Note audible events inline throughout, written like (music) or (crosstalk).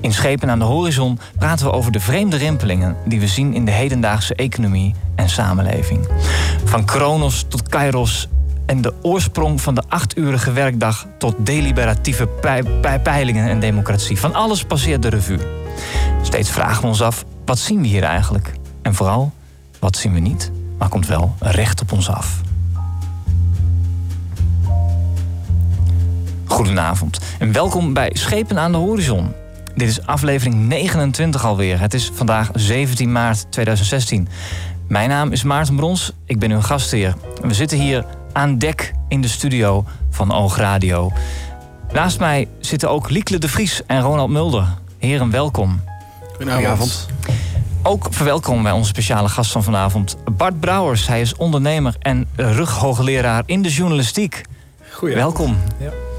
In Schepen aan de Horizon praten we over de vreemde rimpelingen die we zien in de hedendaagse economie en samenleving. Van Kronos tot Kairos en de oorsprong van de achturige werkdag tot deliberatieve peilingen en democratie. Van alles passeert de revue. Steeds vragen we ons af, wat zien we hier eigenlijk? En vooral, wat zien we niet, maar komt wel recht op ons af. Goedenavond en welkom bij Schepen aan de Horizon. Dit is aflevering 29 alweer. Het is vandaag 17 maart 2016. Mijn naam is Maarten Brons, ik ben uw gastheer. We zitten hier aan dek in de studio van Oog Radio. Naast mij zitten ook Liekle de Vries en Ronald Mulder. Heren, welkom. Goedenavond. Ook verwelkomen wij onze speciale gast van vanavond, Bart Brouwers. Hij is ondernemer en rughoogleraar in de journalistiek. Goeie. Welkom. Ja.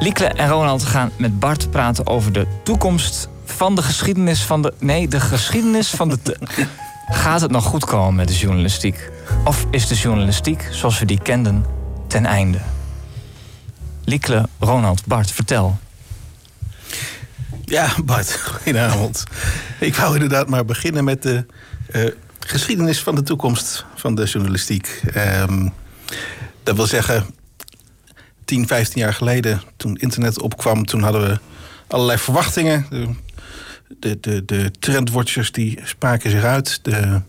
Liekle en Ronald gaan met Bart praten over de toekomst van de geschiedenis van de. Nee, de geschiedenis van de. (laughs) Gaat het nog goed komen met de journalistiek? Of is de journalistiek zoals we die kenden ten einde? Liekle, Ronald, Bart, vertel. Ja, Bart, goedenavond. Ik wou inderdaad maar beginnen met de uh, geschiedenis van de toekomst van de journalistiek. Um, dat wil zeggen, 10, 15 jaar geleden, toen internet opkwam, toen hadden we allerlei verwachtingen. De, de, de, de trendwatchers die spraken zich uit. De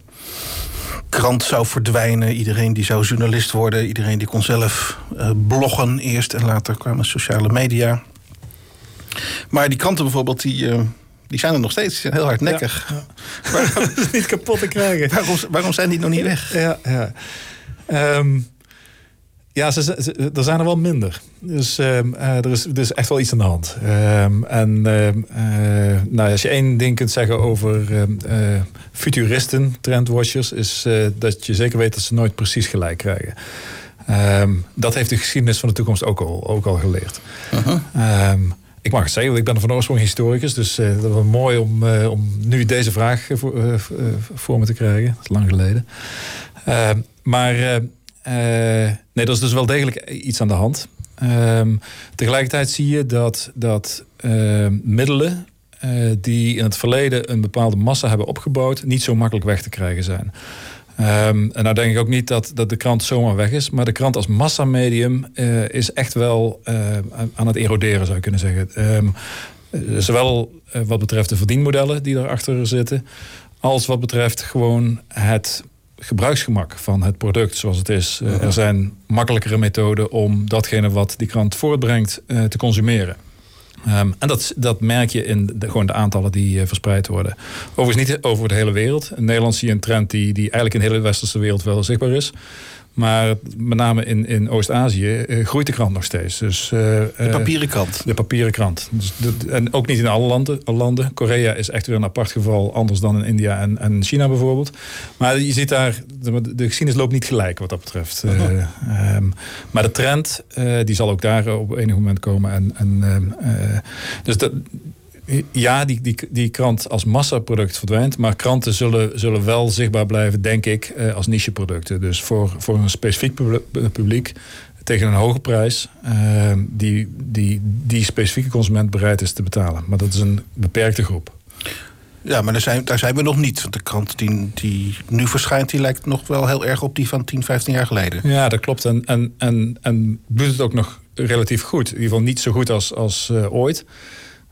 krant zou verdwijnen. Iedereen die zou journalist worden. Iedereen die kon zelf uh, bloggen eerst. En later kwamen sociale media. Maar die kranten bijvoorbeeld, die, uh, die zijn er nog steeds heel hardnekkig. Ja, ja. (laughs) Waarom, niet kapot te krijgen. Waarom, waarom zijn die nog niet weg? Ja, ja. Um, ja, ze, er zijn er wel minder. Dus uh, er, is, er is echt wel iets aan de hand. Uh, en uh, nou, als je één ding kunt zeggen over uh, futuristen, trendwatchers, is dat je zeker weet dat ze nooit precies gelijk krijgen. Ehm, dat heeft de geschiedenis van de toekomst ook al, ook al geleerd. -huh. ik mag het zeggen, want ik ben van oorsprong historicus. Dus dat was mooi om, om nu deze vraag voor, voor me te krijgen. Dat is lang geleden. maar nee, dat is dus wel degelijk iets aan de hand. Um, tegelijkertijd zie je dat, dat uh, middelen uh, die in het verleden een bepaalde massa hebben opgebouwd, niet zo makkelijk weg te krijgen zijn. Um, en nou denk ik ook niet dat, dat de krant zomaar weg is, maar de krant als massamedium is echt wel aan het eroderen, zou je kunnen zeggen. Zowel wat betreft de verdienmodellen die erachter zitten, als wat betreft gewoon het gebruiksgemak van het product zoals het is. Uh, er zijn makkelijkere methoden om datgene wat die krant voortbrengt uh, te consumeren. Um, en dat, dat merk je in de, gewoon de aantallen die uh, verspreid worden. Overigens niet over de hele wereld. In Nederland zie je een trend die, die eigenlijk in de hele westerse wereld wel zichtbaar is. Maar met name in, in Oost-Azië uh, groeit de krant nog steeds. Dus, uh, de papieren krant. De papieren krant. Dus de, en ook niet in alle landen, landen. Korea is echt weer een apart geval, anders dan in India en, en China bijvoorbeeld. Maar je ziet daar, de, de geschiedenis loopt niet gelijk wat dat betreft. Uh um, maar de trend, die zal ook daar op enig moment komen. En, en, ehm, dus dat, ja, die, die, die krant als massaproduct verdwijnt. Maar kranten zullen, zullen wel zichtbaar blijven, denk ik, eh, als nicheproducten. Dus voor, voor een specifiek publiek tegen een hoge prijs uh, die, die die specifieke consument bereid is te betalen. Maar dat is een beperkte groep. Ja, maar daar zijn, daar zijn we nog niet. Want de krant die, die nu verschijnt, die lijkt nog wel heel erg op die van 10, 15 jaar geleden. Ja, dat klopt. En, en, en, en doet het ook nog relatief goed. In ieder geval niet zo goed als, als uh, ooit.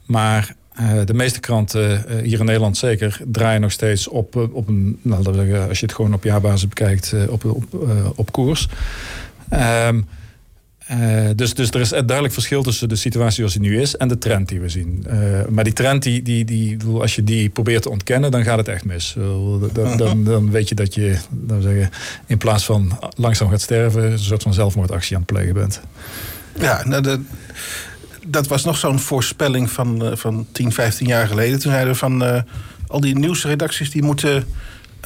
Maar uh, de meeste kranten, uh, hier in Nederland zeker, draaien nog steeds op, uh, op een, nou, als je het gewoon op jaarbasis bekijkt, op, op, op koers. Um, dus, dus er is een duidelijk verschil tussen de situatie zoals die nu is en de trend die we zien. maar die trend, die, die, die, als je die probeert te ontkennen, dan gaat het echt mis. Dan, dan, dan weet je dat je dan zeggen, in plaats van langzaam gaat sterven, een soort van zelfmoordactie aan het plegen bent. Ja, nou, de, dat was nog zo'n voorspelling van, uh, van 10, 15 jaar geleden. Toen zeiden we van uh, al die nieuwsredacties die moeten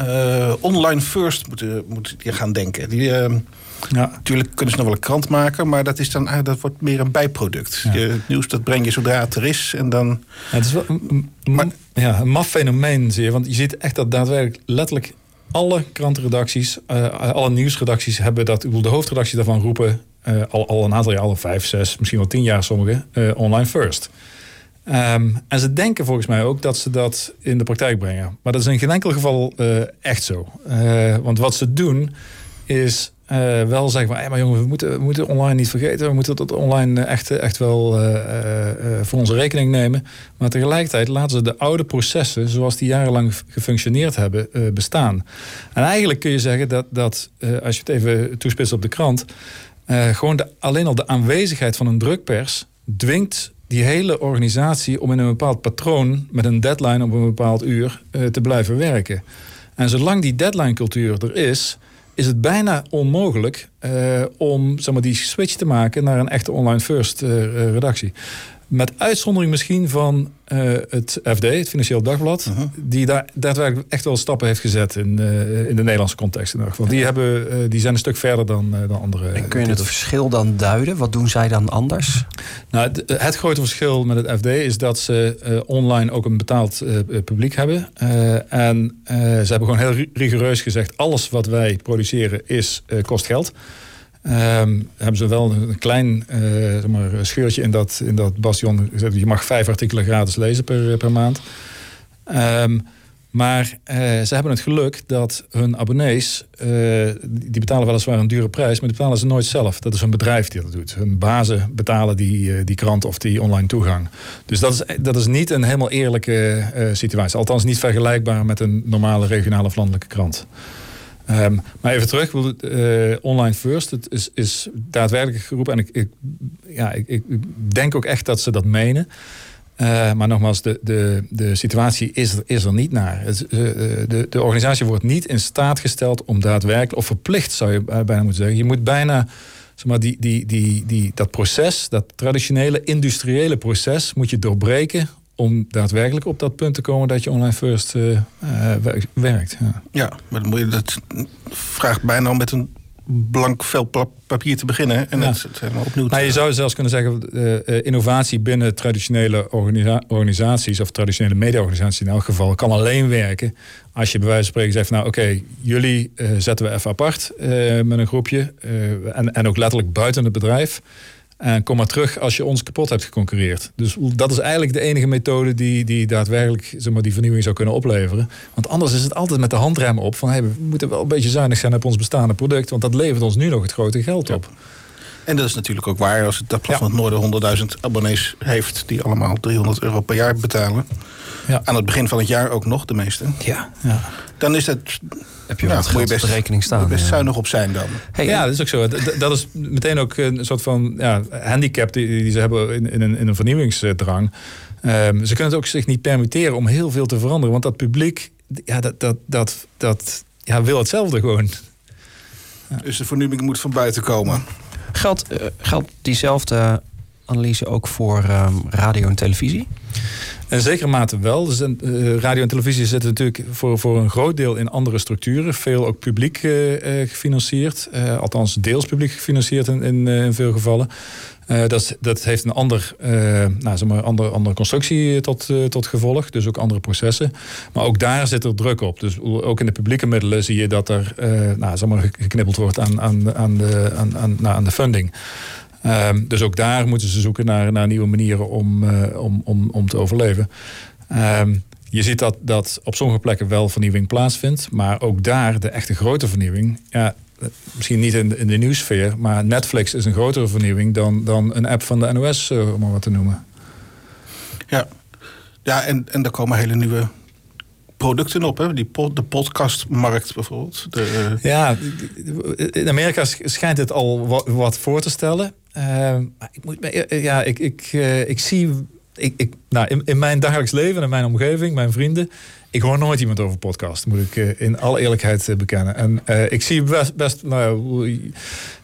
uh, online first moeten, moeten gaan denken. Die, ja. Natuurlijk kunnen ze nog wel een krant maken, maar dat, is dan, dat wordt meer een bijproduct. Ja. Je, het nieuws dat breng je zodra het er is. En dan... Ja, het is wel maar, ja, een maf fenomeen, zie je. Want je ziet echt dat daadwerkelijk letterlijk alle krantenredacties, uh, alle nieuwsredacties hebben dat. Ik bedoel, de hoofdredacties daarvan roepen uh, al, al een aantal jaar, al vijf, zes, misschien wel tien jaar sommigen, uh, online first. Um, en ze denken volgens mij ook dat ze dat in de praktijk brengen. Maar dat is in geen enkel geval echt zo. want wat ze doen is wel zeggen van, maar jongen, we moeten, moeten online niet vergeten. We moeten dat online echt, echt wel voor onze rekening nemen. Maar tegelijkertijd laten ze de oude processen, zoals die jarenlang gefunctioneerd hebben, bestaan. En eigenlijk kun je zeggen dat, dat als je het even toespitst op de krant, gewoon de, alleen al de aanwezigheid van een drukpers dwingt die hele organisatie om in een bepaald patroon met een deadline op een bepaald uur te blijven werken. En zolang die deadline cultuur er is, is het bijna onmogelijk uh, om zeg maar, die switch te maken naar een echte online first redactie. Met uitzondering misschien van uh, het FD, het Financieel Dagblad, uh -huh. die daar daadwerkelijk echt wel stappen heeft gezet in, uh, in de Nederlandse context. In Want die, hebben, uh, die zijn een stuk verder dan, dan andere. En kun je het verschil dan duiden? Wat doen zij dan anders? Nou, het, het grote verschil met het FD is dat ze online ook een betaald publiek hebben. en ze hebben gewoon heel rigoureus gezegd: alles wat wij produceren is, kost geld. Um, hebben ze wel een klein uh, zeg maar, scheurtje in dat, in dat bastion. Je mag vijf artikelen gratis lezen per, per maand. Um, maar uh, ze hebben het geluk dat hun abonnees, die betalen weliswaar een dure prijs, maar die betalen ze nooit zelf. Dat is een bedrijf die dat doet. Hun bazen betalen die, die krant of die online toegang. Dus dat is, dat is niet een helemaal eerlijke situatie. Althans niet vergelijkbaar met een normale regionale of landelijke krant. Um, maar even terug, uh, online first, het is, is daadwerkelijk geroepen. En ik, ja, ik, denk ook echt dat ze dat menen. Uh, maar nogmaals, de, de, de situatie is er, is er niet naar. Het, uh, de, de organisatie wordt niet in staat gesteld om daadwerkelijk, of verplicht zou je bijna moeten zeggen. Je moet bijna zeg maar, die, die, die, die, dat proces, dat traditionele industriële proces, moet je doorbreken om daadwerkelijk op dat punt te komen dat je online first uh, uh, werkt. Ja. ja, maar dan moet je dat vraagt bijna om met een blank vel papier te beginnen en ja. het, het helemaal opnieuw te nou, Je zou zelfs kunnen zeggen, uh, innovatie binnen traditionele organisa organisaties of traditionele mediaorganisaties in elk geval kan alleen werken als je bij wijze van spreken zegt, nou oké, okay, jullie zetten we even apart met een groepje en, en ook letterlijk buiten het bedrijf. En kom maar terug als je ons kapot hebt geconcurreerd. Dus dat is eigenlijk de enige methode die, die daadwerkelijk zeg die vernieuwing zou kunnen opleveren. Want anders is het altijd met de handrem op van hey, we moeten wel een beetje zuinig zijn op ons bestaande product. Want dat levert ons nu nog het grote geld op. En dat is natuurlijk ook waar als het Dagblad van het Noorden 100.000 abonnees heeft die allemaal 300 euro per jaar betalen. Ja. Aan het begin van het jaar ook nog, de meeste. Ja. ja. Dan is het. Heb je wel best, op de rekening staan. Moet best ja. zuinig op zijn dan. Hey, ja, dat is ook zo. Dat is meteen ook een soort van ja, handicap die, die ze hebben in, in, een, in een vernieuwingsdrang. Um, ze kunnen het ook zich niet permitteren om heel veel te veranderen. Want dat publiek, ja, dat, dat, dat, dat ja, wil hetzelfde gewoon. Ja. Dus de vernieuwing moet van buiten komen. Geldt, uh, geldt diezelfde analyse ook voor um, radio en televisie? In zekere mate wel. Dus, radio en televisie zitten natuurlijk voor, voor een groot deel in andere structuren. Veel ook publiek uh, gefinancierd. Althans, deels publiek gefinancierd in, in, in veel gevallen. Dat, dat heeft een ander, nou, zeg maar, andere, andere constructie tot, tot gevolg. Dus ook andere processen. Maar ook daar zit er druk op. Dus ook in de publieke middelen zie je dat er nou, zeg maar, geknippeld wordt aan, aan, aan, de, aan, aan, nou, aan de funding. Um, dus ook daar moeten ze zoeken naar, naar nieuwe manieren om, om, om, om te overleven. Um, je ziet dat, dat op sommige plekken wel vernieuwing plaatsvindt. Maar ook daar de echte grote vernieuwing. Ja, misschien niet in de, in de nieuwsfeer. Maar Netflix is een grotere vernieuwing dan, dan een app van de NOS, uh, om maar wat te noemen. Ja, ja en, en er komen hele nieuwe producten op. Hè? Die pod, de podcastmarkt bijvoorbeeld. De, ja, in Amerika schijnt het al wat, wat voor te stellen. Uh, ik, moet, ja, ik, ik, uh, ik zie ik, ik, nou, in, in, mijn dagelijks leven en mijn omgeving, mijn vrienden, Ik hoor nooit iemand over podcast, moet ik uh, in alle eerlijkheid uh, bekennen. En uh, ik zie best, best nou,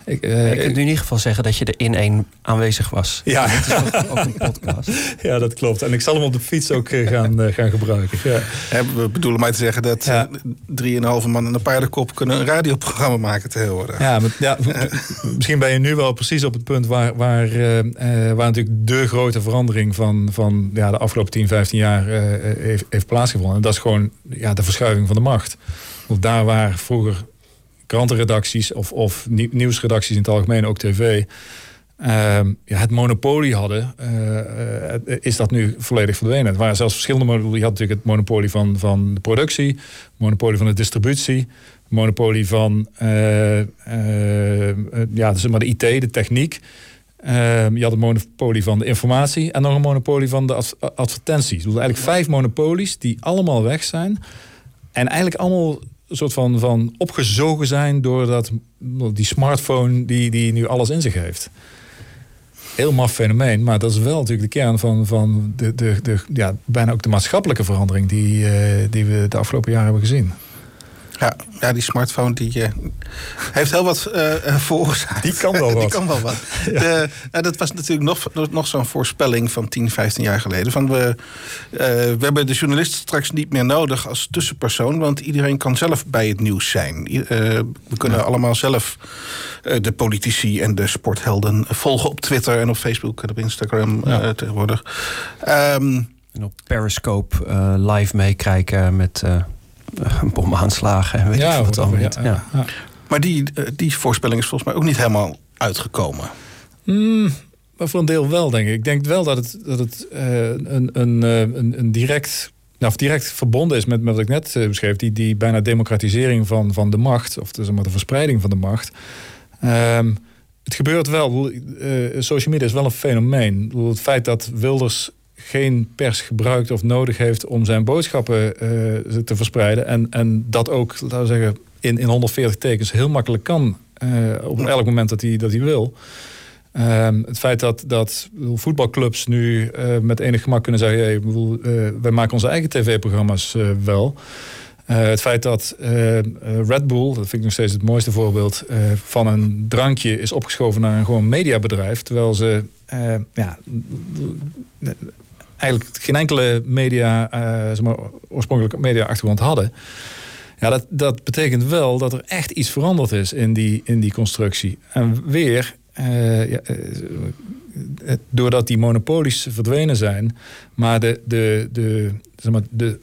ik, uh, je kunt in ieder geval zeggen dat je er in één aanwezig was. Ja. Dat is ook, ook, een (laughs) podcast. Ja, dat klopt. En ik zal hem op de fiets ook uh, gaan, uh, gaan gebruiken. Ja. we bedoelen maar te zeggen dat ja. drieënhalve man en een paardenkop kunnen een radioprogramma maken tegenwoordig. Ja, maar, ja (laughs) misschien ben je nu wel precies op het punt waar, waar, waar natuurlijk de grote verandering van, van ja, de afgelopen 10, 15 jaar heeft, heeft plaatsgevonden. En dat is gewoon ja, de verschuiving van de macht. Want daar waar vroeger krantenredacties of, of nieuwsredacties in het algemeen, ook tv, uh, ja, het monopolie hadden, uh, is dat nu volledig verdwenen. Het waren zelfs verschillende monopolies. Je had natuurlijk het monopolie van, van de productie, monopolie van de distributie, monopolie van uh, ja, dus maar de IT, de techniek. Ehm, je had het monopolie van de informatie en nog een monopolie van de advertenties. Dus eigenlijk vijf monopolies die allemaal weg zijn. En eigenlijk allemaal soort van, van opgezogen zijn door dat, die smartphone die, die nu alles in zich heeft. Heel maf fenomeen, maar dat is wel natuurlijk de kern van, van de, de, de, ja, bijna ook de maatschappelijke verandering die, uh, die we de afgelopen jaren hebben gezien. Ja, ja die smartphone die, uh, heeft heel wat uh, veroorzaakt. Die kan wel (laughs) wat. die kan wel wat. (laughs) ja. de, nou, dat was natuurlijk nog, nog zo'n voorspelling van 10, 15 jaar geleden. Van we, uh, we hebben de journalist straks niet meer nodig als tussenpersoon. Want iedereen kan zelf bij het nieuws zijn. we kunnen ja. allemaal zelf de politici en de sporthelden volgen op Twitter en op Facebook en op Instagram ja. tegenwoordig. Um, en op Periscope live meekijken met bomaanslagen en weet ja, ik wat allemaal niet. Ja, ja. Maar die, die voorspelling is volgens mij ook niet helemaal uitgekomen. Mm, maar voor een deel wel, denk ik. Ik denk wel dat het, dat het uh, een, een, een, een direct nou, of direct verbonden is met, met wat ik net uh, beschreef, die, die bijna democratisering van, van de macht, of dus maar de verspreiding van de macht. Um, het gebeurt wel. Uh, social media is wel een fenomeen. Het feit dat Wilders geen pers gebruikt of nodig heeft om zijn boodschappen uh, te verspreiden. En, en dat ook, laten we zeggen, in, in 140 tekens heel makkelijk kan. Uh, op elk moment dat hij, dat hij wil. Uh, het feit dat, dat voetbalclubs nu uh, met enig gemak kunnen zeggen: hey, bedoel, wij maken onze eigen tv-programma's wel. het feit dat Red Bull, dat vind ik nog steeds het mooiste voorbeeld, van een drankje is opgeschoven naar een gewoon mediabedrijf. Terwijl ze ja, eigenlijk geen enkele media, uh, zeg maar, oorspronkelijk media-achtergrond hadden. Ja, dat, dat betekent wel dat er echt iets veranderd is in die, in die constructie. En weer, uh, ja, uh, doordat die monopolies verdwenen zijn, maar de, de, de, zeg maar, de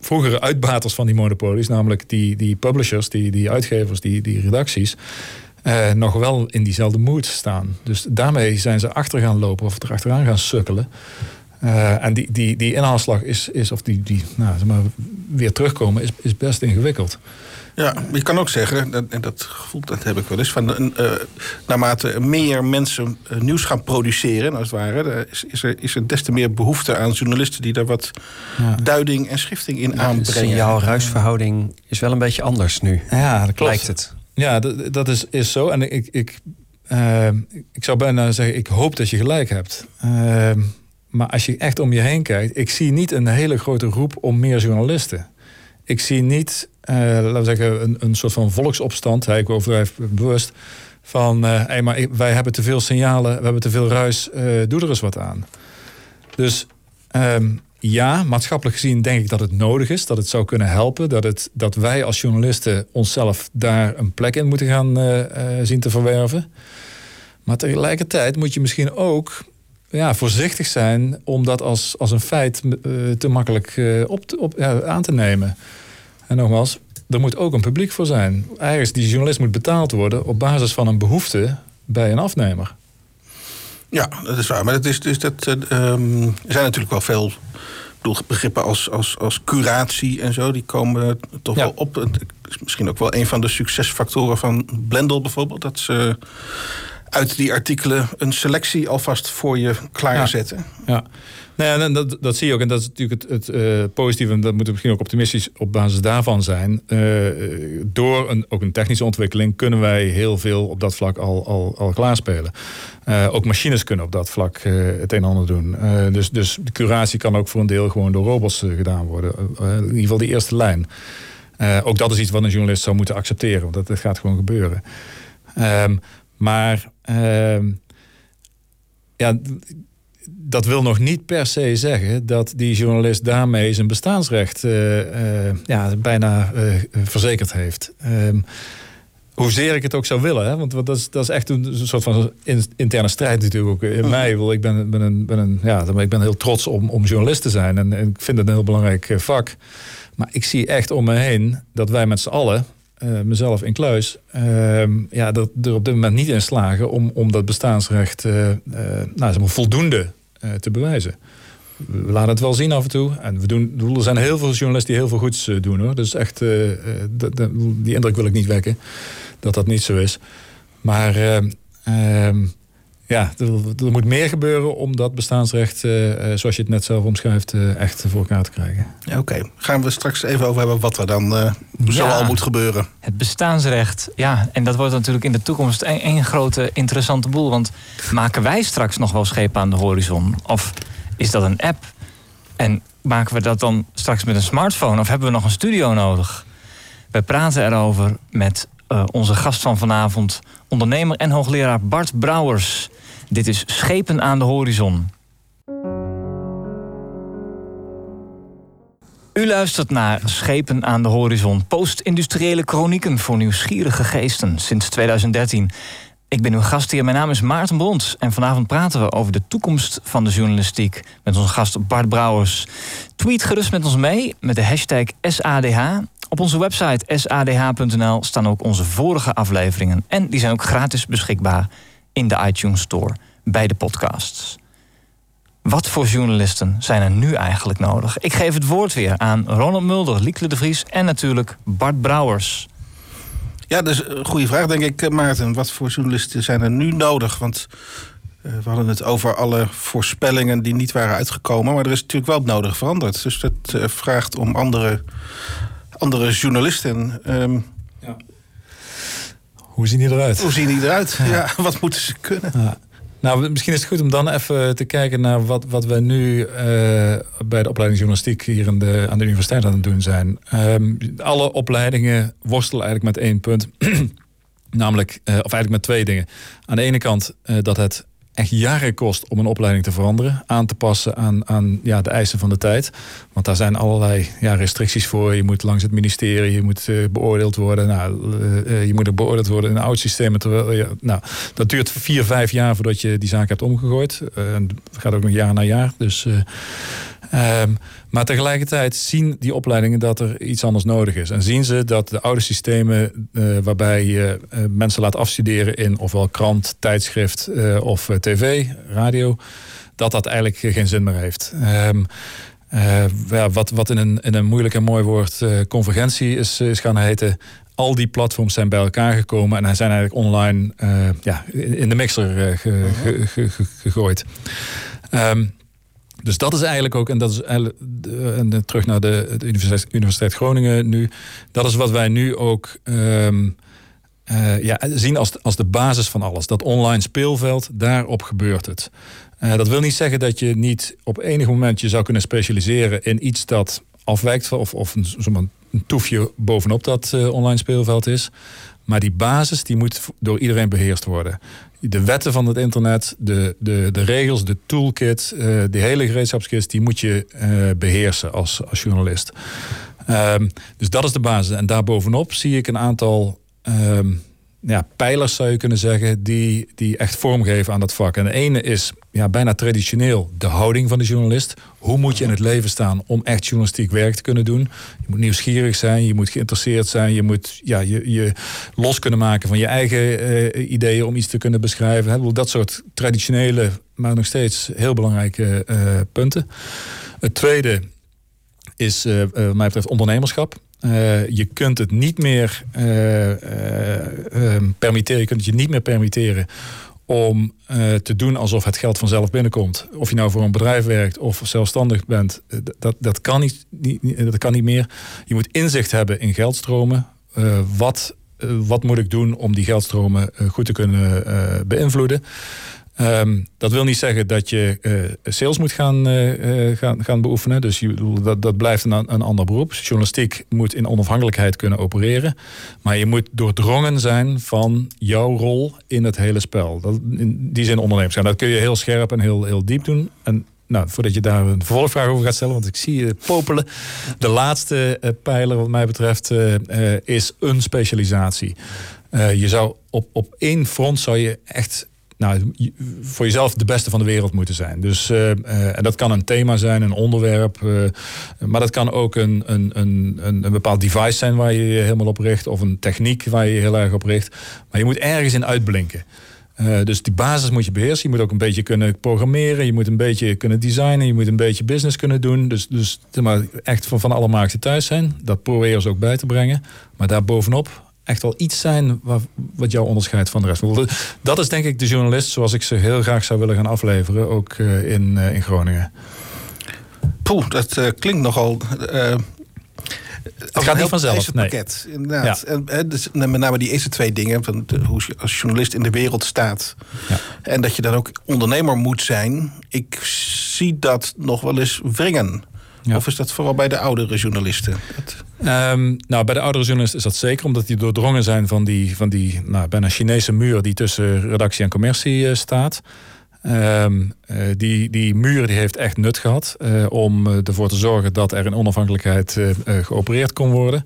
vroegere uitbaters van die monopolies, namelijk die, die publishers, die, die uitgevers, die, die redacties, nog wel in diezelfde mood staan. Dus daarmee zijn ze achter gaan lopen of er achteraan gaan sukkelen. Uh, en die, die, die inhaalslag is, is of die, die nou, zeg maar, weer terugkomen, is, is best ingewikkeld. Ja, je kan ook zeggen, dat, en dat gevoel dat heb ik wel eens, van uh, naarmate meer mensen uh, nieuws gaan produceren, als het ware, is, is, er, is er des te meer behoefte aan journalisten die daar wat ja. duiding en schifting in ja, aanbrengen. De signaal-ruisverhouding is wel een beetje anders nu. Ja, dat klopt. Lijkt het. Ja, dat, dat is, is zo. En ik, ik, ik zou bijna zeggen, ik hoop dat je gelijk hebt. Maar als je echt om je heen kijkt, ik zie niet een hele grote roep om meer journalisten. Ik zie niet, uh, laten we zeggen, een, een soort van volksopstand, ik overdrijf bewust, van uh, hey, maar wij hebben te veel signalen, we hebben te veel ruis, uh, doe er eens wat aan. Dus um, ja, maatschappelijk gezien denk ik dat het nodig is, dat het zou kunnen helpen, dat, het, dat wij als journalisten onszelf daar een plek in moeten gaan zien te verwerven. Maar tegelijkertijd moet je misschien ook ja, voorzichtig zijn om dat als, als een feit uh, te makkelijk uh, op, op ja, aan te nemen. En nogmaals, er moet ook een publiek voor zijn. Ergens, die journalist moet betaald worden op basis van een behoefte bij een afnemer. Ja, dat is waar. Maar dat is, dus dat, uh, um, er zijn natuurlijk wel veel begrippen als, als, als curatie en zo. Die komen toch ja. wel op. Het is misschien ook wel een van de succesfactoren van Blendel bijvoorbeeld. Dat ze uit die artikelen een selectie alvast voor je klaarzetten. Ja. Nou ja, dat, dat zie je ook. En dat is natuurlijk het, uh, positieve. En dat moeten we misschien ook optimistisch op basis daarvan zijn. Uh, door een, ook een technische ontwikkeling kunnen wij heel veel op dat vlak al, al, al klaarspelen. Uh, ook machines kunnen op dat vlak het een en ander doen. dus, dus de curatie kan ook voor een deel gewoon door robots gedaan worden. in ieder geval die eerste lijn. ook dat is iets wat een journalist zou moeten accepteren. Want dat, dat gaat gewoon gebeuren. Um, maar ehm, ja, dat wil nog niet per se zeggen dat die journalist daarmee zijn bestaansrecht uh, uh, ja, bijna uh, verzekerd heeft. Um, hoezeer ik het ook zou willen, hè? want dat is, dat is echt een, soort van interne strijd natuurlijk ook in mij. Ik ben, ben, een, ben, een, ja, ik ben heel trots om, om journalist te zijn en, en ik vind het een heel belangrijk vak. Maar ik zie echt om me heen dat wij met z'n allen, uh, mezelf in kluis, uh, ja, er, er, op dit moment niet in slagen om, om dat bestaansrecht uh, nou, zeg maar voldoende te bewijzen. We laten het wel zien af en toe. En we doen, er zijn heel veel journalisten die heel veel goeds doen hoor. Dus echt, die indruk wil ik niet wekken dat dat niet zo is. Maar ehm, ja, er, moet meer gebeuren om dat bestaansrecht, uh, zoals je het net zelf omschrijft, uh, echt voor elkaar te krijgen. Ja, Oké, gaan we straks even over hebben wat er dan uh, zo al moet gebeuren. Het bestaansrecht, ja, en dat wordt natuurlijk in de toekomst één grote interessante boel. Want maken wij straks nog wel schepen aan de horizon? Of is dat een app? En maken we dat dan straks met een smartphone? Of hebben we nog een studio nodig? We praten erover met onze gast van vanavond, ondernemer en hoogleraar Bart Brouwers. Dit is Schepen aan de Horizon. U luistert naar Schepen aan de Horizon, post-industriële chronieken voor nieuwsgierige geesten sinds 2013. Ik ben uw gast hier, mijn naam is Maarten Bond en vanavond praten we over de toekomst van de journalistiek met onze gast Bart Brouwers. Tweet gerust met ons mee met de hashtag SADH. Op onze website sadh.nl staan ook onze vorige afleveringen en die zijn ook gratis beschikbaar in de iTunes Store bij de podcasts. Wat voor journalisten zijn er nu eigenlijk nodig? Ik geef het woord weer aan Ronald Mulder, Liekle de Vries en natuurlijk Bart Brouwers. Ja, dat is een goede vraag, denk ik, Maarten. Wat voor journalisten zijn er nu nodig? Want uh, we hadden het over alle voorspellingen die niet waren uitgekomen. Maar er is natuurlijk wel het nodige veranderd. Dus dat uh, vraagt om andere, andere journalisten. Um, ja. Hoe zien die eruit? Hoe zien die eruit? Ja, ja (laughs) wat moeten ze kunnen? Ja. Nou, misschien is het goed om dan even te kijken naar wat, wat wij nu uh, bij de opleiding journalistiek hier in de, aan de universiteit aan het doen zijn. Um, alle opleidingen worstelen eigenlijk met één punt. (clears throat) Namelijk, uh, of eigenlijk met twee dingen. Aan de ene kant uh, dat het echt jaren kost om een opleiding te veranderen, aan te passen aan, aan ja, de eisen van de tijd. Want daar zijn allerlei ja, restricties voor. Je moet langs het ministerie, je moet uh, beoordeeld worden. Nou, uh, je moet er beoordeeld worden in oud systeem. Terwijl, ja, nou, dat duurt vier, vijf jaar voordat je die zaak hebt omgegooid. Uh, het gaat ook nog jaar na jaar. Dus Um, maar tegelijkertijd zien die opleidingen dat er iets anders nodig is. En zien ze dat de oude systemen uh, waarbij je uh, mensen laat afstuderen in ofwel krant, tijdschrift uh, of tv, radio, dat dat eigenlijk geen zin meer heeft. Ja, wat, wat in een, in een moeilijk en mooi woord convergentie is, is gaan heten al die platforms zijn bij elkaar gekomen en zijn eigenlijk online ja, in de mixer ge, ge, ge, gegooid. Um, dus dat is eigenlijk ook, en dat is eigenlijk, en terug naar de, Universiteit, Groningen nu, dat is wat wij nu ook um, uh, ja, zien als, als de basis van alles. Dat online speelveld, daarop gebeurt het. Dat wil niet zeggen dat je niet op enig moment je zou kunnen specialiseren in iets dat afwijkt of, of een, toefje bovenop dat online speelveld is. Maar die basis die moet door iedereen beheerst worden de wetten van het internet, de, de, de regels, de toolkit, uh, de hele gereedschapskist, die moet je uh, beheersen als, als journalist. Um, dus dat is de basis. En daarbovenop zie ik een aantal um, ja, pijlers, zou je kunnen zeggen, die, die echt vormgeven aan dat vak. En de ene is ja, bijna traditioneel de houding van de journalist. Hoe moet je in het leven staan om echt journalistiek werk te kunnen doen? Je moet nieuwsgierig zijn, je moet geïnteresseerd zijn, je moet ja, je, je los kunnen maken van je eigen uh, ideeën om iets te kunnen beschrijven. Dat soort traditionele, maar nog steeds heel belangrijke uh, punten. Het tweede is, uh, wat mij betreft, ondernemerschap. Je kunt het niet meer uh, permitteren, je kunt het je niet meer permitteren om uh, te doen alsof het geld vanzelf binnenkomt. Of je nou voor een bedrijf werkt of zelfstandig bent, dat, dat, kan, niet, dat kan niet meer. Je moet inzicht hebben in geldstromen. Uh, wat, wat moet ik doen om die geldstromen goed te kunnen beïnvloeden? Um, dat wil niet zeggen dat je uh, sales moet gaan, uh, gaan, gaan beoefenen. Dus je, dat, dat blijft een, een ander beroep. Journalistiek moet in onafhankelijkheid kunnen opereren. Maar je moet doordrongen zijn van jouw rol in het hele spel. Dat, in die zin ondernemers. Dat kun je heel scherp en heel, heel diep doen. En nou, voordat je daar een vervolgvraag over gaat stellen, want ik zie je popelen. De laatste pijler, wat mij betreft, is een specialisatie. je zou op, op één front zou je echt nou, voor jezelf de beste van de wereld moeten zijn. Dus uh, uh, en dat kan een thema zijn, een onderwerp. Uh, maar dat kan ook een, een, een, een, bepaald device zijn waar je je helemaal op richt. Of een techniek waar je je heel erg op richt. Maar je moet ergens in uitblinken. dus die basis moet je beheersen. Je moet ook een beetje kunnen programmeren. Je moet een beetje kunnen designen. Je moet een beetje business kunnen doen. Dus, dus maar, echt van, van alle markten thuis zijn. Dat proberen ze ook bij te brengen. Maar daarbovenop echt wel iets zijn wat, wat jou onderscheidt van de rest. Dat is denk ik de journalist zoals ik ze heel graag zou willen gaan afleveren, ook uh, in, uh, in Groningen. Poeh, dat uh, klinkt nogal. het gaat niet vanzelf. Nee. Pakket, inderdaad. Ja. En, dus, met name die eerste twee dingen, van de, hoe je als journalist in de wereld staat. Ja. En dat je dan ook ondernemer moet zijn. Ik zie dat nog wel eens wringen. Ja. Of is dat vooral bij de oudere journalisten? Um, nou, bij de oudere journalisten is dat zeker, omdat die doordrongen zijn van die, van die nou, bijna Chinese muur die tussen redactie en commercie uh, staat. Um, uh, die, die muur die heeft echt nut gehad uh, om ervoor te zorgen dat er in onafhankelijkheid geopereerd kon worden.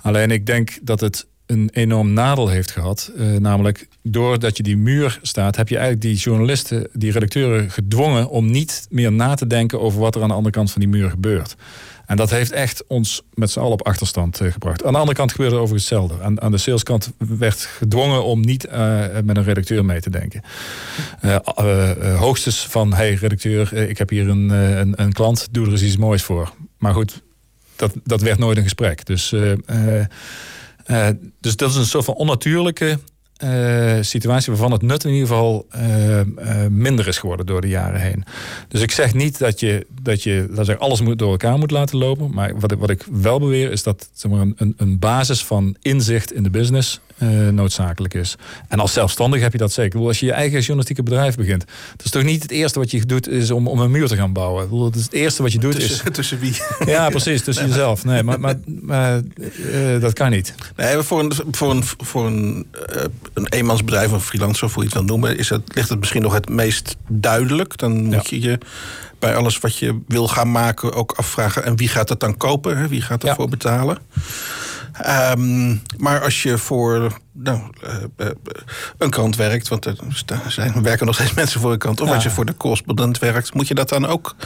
Alleen ik denk dat het een enorm nadeel heeft gehad. Namelijk, doordat je die muur staat, heb je eigenlijk die journalisten, die redacteuren gedwongen om niet meer na te denken over wat er aan de andere kant van die muur gebeurt. En dat heeft echt ons met z'n allen op achterstand uh, gebracht. Aan de andere kant gebeurde overigens hetzelfde. Aan, aan de saleskant werd gedwongen om niet uh, met een redacteur mee te denken. hoogstens van, hey redacteur, ik heb hier een, een, een, klant, doe er eens iets moois voor. Maar goed, dat, dat werd nooit een gesprek. Dus uh, dus dat is een soort van onnatuurlijke uh, situatie waarvan het nut in ieder geval uh, uh, minder is geworden door de jaren heen. Dus ik zeg niet dat je, dat je dat zeg, alles moet door elkaar moet laten lopen. Maar wat ik, wat ik wel beweer is dat zeg maar, een, een basis van inzicht in de business noodzakelijk is. En als zelfstandig heb je dat zeker. Als je je eigen journalistieke bedrijf begint. Dat is toch niet het eerste wat je doet is om, om een muur te gaan bouwen. Dat is het eerste wat je doet tussen, is... Tussen wie? (laughs) Ja, precies. Tussen nee, jezelf. Nee, maar, maar, maar dat kan niet. Nee, voor een, voor een, voor een een eenmansbedrijf, een freelancer, of hoe je het wil noemen, is het, ligt het misschien nog het meest duidelijk. Dan moet je je bij alles wat je wil gaan maken ook afvragen: en wie gaat het dan kopen? Hè? Wie gaat ervoor ja. betalen? Um, maar als je voor nou, uh, uh, een krant werkt, want er zijn, werken nog steeds (laughs) mensen voor een krant, of ja. als je voor de correspondent werkt, moet je dat dan ook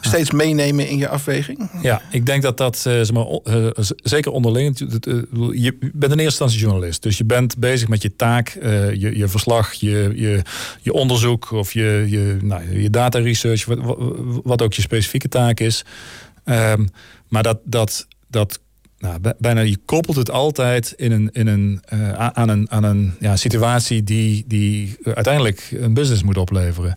steeds meenemen in je afweging? Ja, ik denk dat dat, uh, zeg maar, zeker onderling, je bent in eerste instantie journalist, dus je bent bezig met je taak, je, je verslag, je, je, je onderzoek of je, je, nou, je data research, wat, wat ook je specifieke taak is. Um, maar dat, dat, dat nou, bijna je koppelt het altijd in een, in een, uh, aan een, aan een ja, situatie die, die uiteindelijk een business moet opleveren.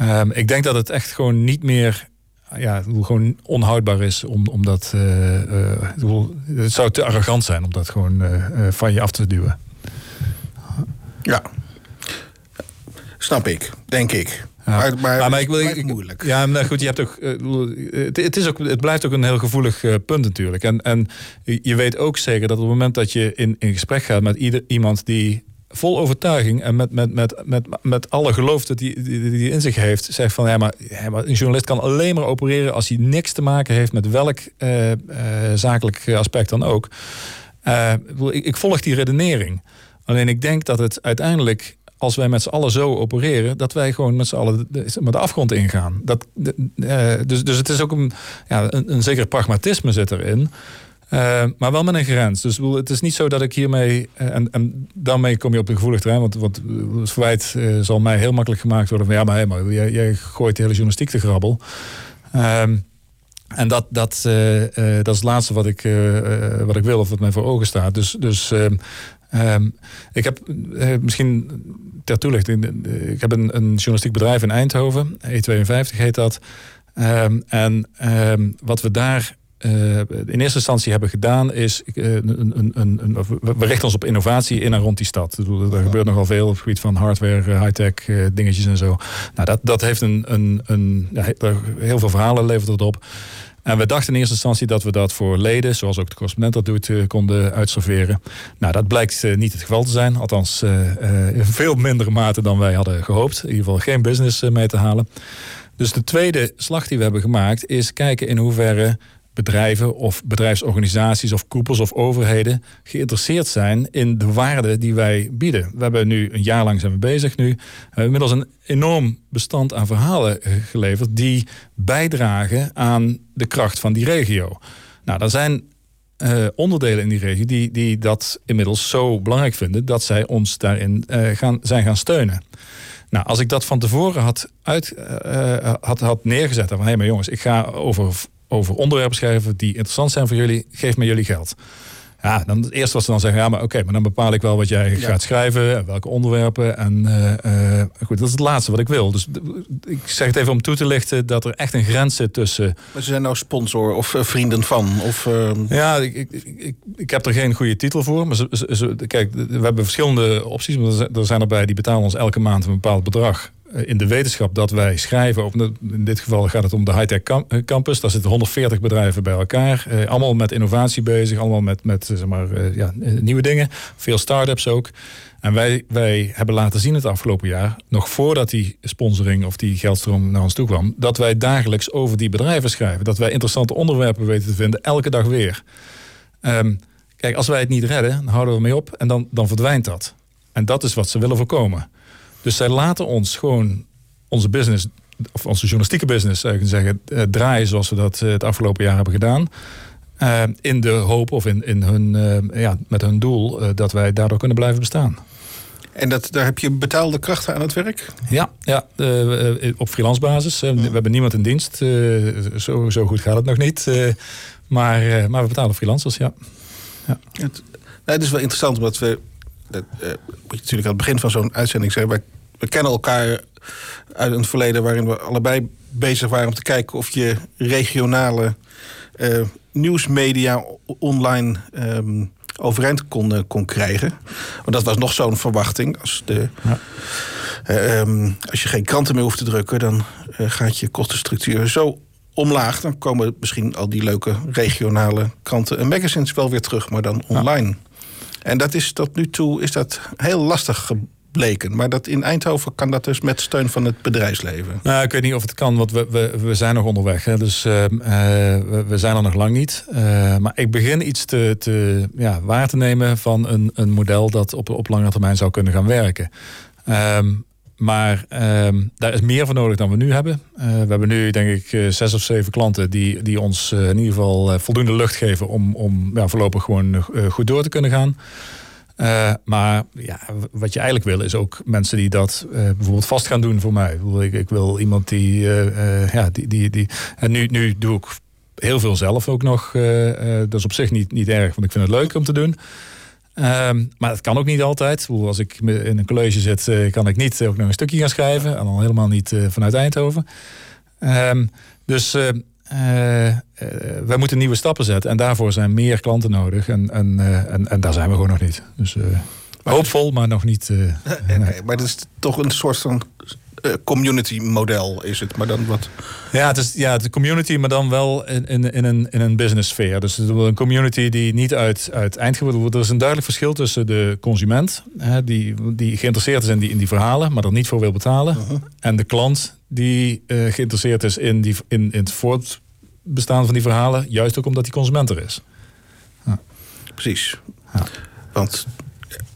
Um, ik denk dat het echt gewoon niet meer ja, gewoon onhoudbaar is om, om dat. Uh, uh, het zou te arrogant zijn om dat gewoon van je af te duwen. Ja, snap ik, denk ik. Maar, maar, maar, ik wil ik, moeilijk. Ja, maar goed, je hebt ook. Uh, het, het, is ook, het blijft ook een heel gevoelig uh, punt natuurlijk. En, en je weet ook zeker dat op het moment dat je in, in gesprek gaat met ieder, iemand die vol overtuiging en met, met, met, met, met alle geloof dat die, die, die in zich heeft, zegt van ja maar, ja, maar een journalist kan alleen maar opereren als hij niks te maken heeft met welk uh, zakelijk aspect dan ook. ik, ik volg die redenering. Alleen ik denk dat het uiteindelijk als wij met z'n allen zo opereren, dat wij gewoon met z'n allen de, de, afgrond ingaan. Dat, uh, dus, dus het is ook een, ja, een, zeker pragmatisme zit erin. Uh, maar wel met een grens. Dus het is niet zo dat ik hiermee. Uh, en, en daarmee kom je op een gevoelig terrein. Want, want het verwijt zal mij heel makkelijk gemaakt worden. Van ja, maar, hey, maar jij, jij, gooit de hele journalistiek te grabbel. Ehm, en dat, dat, dat is het laatste wat ik, wat ik wil of wat mij voor ogen staat. Dus, dus ehm, Ehm, ik heb uh, misschien ter toelichting. Ik heb een, een journalistiek bedrijf in Eindhoven, E52 heet dat. Um, en um, wat we daar uh, in eerste instantie hebben gedaan, is uh, een, een, een, we richten ons op innovatie in en rond die stad. Er gebeurt nogal veel op het gebied van hardware, high-tech dingetjes en zo. Nou, dat, dat heeft een, heel veel verhalen levert het op. En we dachten in eerste instantie dat we dat voor leden, zoals ook de correspondent dat doet, uh, konden uitserveren. Nou, dat blijkt uh, niet het geval te zijn. Althans, uh, in veel mindere mate dan wij hadden gehoopt. In ieder geval geen business mee te halen. Dus de tweede slag die we hebben gemaakt is kijken in hoeverre bedrijven of bedrijfsorganisaties of koepels of overheden geïnteresseerd zijn in de waarde die wij bieden. We hebben nu een jaar lang zijn we bezig nu. We hebben inmiddels een enorm bestand aan verhalen eh, geleverd die bijdragen aan de kracht van die regio. Nou, er zijn uh, onderdelen in die regio die, die dat inmiddels zo belangrijk vinden dat zij ons daarin uh, gaan, zijn gaan steunen. Nou, als ik dat van tevoren had, uit, uh, had, had neergezet, van hé, hey, maar jongens, ik ga over over onderwerpen schrijven die interessant zijn voor jullie, geef me jullie geld. Ja, dan het eerste wat ze dan zeggen, ja, maar oké, maar dan bepaal ik wel wat jij gaat schrijven, en welke onderwerpen. En uh, goed, dat is het laatste wat ik wil. Dus ik zeg het even om toe te lichten dat er echt een grens zit tussen. Maar ze zijn nou sponsor of uh, vrienden van? Of, Ja, ik, ik, ik, ik, heb er geen goede titel voor. Maar ze, ze, kijk, we hebben verschillende opties. Maar er zijn erbij die betalen ons elke maand een bepaald bedrag. Eh, in de wetenschap dat wij schrijven. In dit geval gaat het om de high-tech eh, campus. Daar zitten 140 bedrijven bij elkaar. Eh, allemaal met innovatie bezig. Allemaal met, met zeg maar, ja, nieuwe dingen. Veel start-ups ook. En wij, wij hebben laten zien het afgelopen jaar, nog voordat die sponsoring of die geldstroom naar ons toe kwam, dat wij dagelijks over die bedrijven schrijven. Dat wij interessante onderwerpen weten te vinden, elke dag weer. Um, kijk, als wij het niet redden, dan houden we mee op en dan, dan verdwijnt dat. En dat is wat ze willen voorkomen. Dus zij laten ons gewoon onze business, of onze journalistieke business, zou ik zeggen, eh, draaien zoals we dat eh, het afgelopen jaar hebben gedaan. Uh, in de hoop of in, in hun, uh, ja, met hun doel uh, dat wij daardoor kunnen blijven bestaan. En dat, daar heb je betaalde krachten aan het werk? Ja, ja op freelance basis. We hebben niemand in dienst. zo, zo goed gaat het nog niet. maar, maar we betalen freelancers, ja. ja. Het, nou, het is wel interessant, omdat we dat uh, moet je natuurlijk aan het begin van zo'n uitzending zeggen. Wij, we kennen elkaar uit een verleden waarin we allebei bezig waren om te kijken of je regionale uh, nieuwsmedia online um, overeind kon, kon krijgen. Want dat was nog zo'n verwachting. Als, de, ja. um, als je geen kranten meer hoeft te drukken, dan gaat je kostenstructuur zo omlaag. Dan komen misschien al die leuke regionale kranten en magazines wel weer terug, maar dan online. Ja. En dat is tot nu toe is dat heel lastig gebleken. Maar dat in Eindhoven kan dat dus met steun van het bedrijfsleven. Nou, ik weet niet of het kan, want we, we, we zijn nog onderweg. Hè. Dus uh, we, we, zijn er nog lang niet. Uh, maar ik begin iets te, te, ja, waar te nemen van een, een model dat op, op lange termijn zou kunnen gaan werken. Um, maar uh, daar is meer voor nodig dan we nu hebben. Uh, we hebben nu, denk ik, uh, zes of zeven klanten die, die ons uh, in ieder geval voldoende lucht geven om, om ja, voorlopig gewoon goed door te kunnen gaan. maar ja, wat je eigenlijk wil is ook mensen die dat bijvoorbeeld vast gaan doen voor mij. Ik, ik wil iemand die, ja, die, die, die. En nu, nu doe ik heel veel zelf ook nog. dat is op zich niet, niet erg, want ik vind het leuk om te doen. Um, maar dat kan ook niet altijd. Als ik in een college zit, uh, kan ik niet ook nog een stukje gaan schrijven. En al helemaal niet uh, vanuit Eindhoven. Um, dus uh, wij moeten nieuwe stappen zetten. En daarvoor zijn meer klanten nodig. En, en, en, en daar zijn we gewoon nog niet. Dus hoopvol, maar nog niet. (laughs) nee, nee, maar het is toch een soort van community model is het, maar dan wat. Ja, het is ja, de community, maar dan wel in, in, in, een, in een business sfeer. Dus een community die niet uit, uit eindgebouw wordt. Er is een duidelijk verschil tussen de consument, hè, die, die geïnteresseerd is in die, in die verhalen, maar er niet voor wil betalen. Uh -huh. En de klant die uh, geïnteresseerd is in, die, in, in het voortbestaan van die verhalen, juist ook omdat die consument er is. Ja. Precies. Ja. Want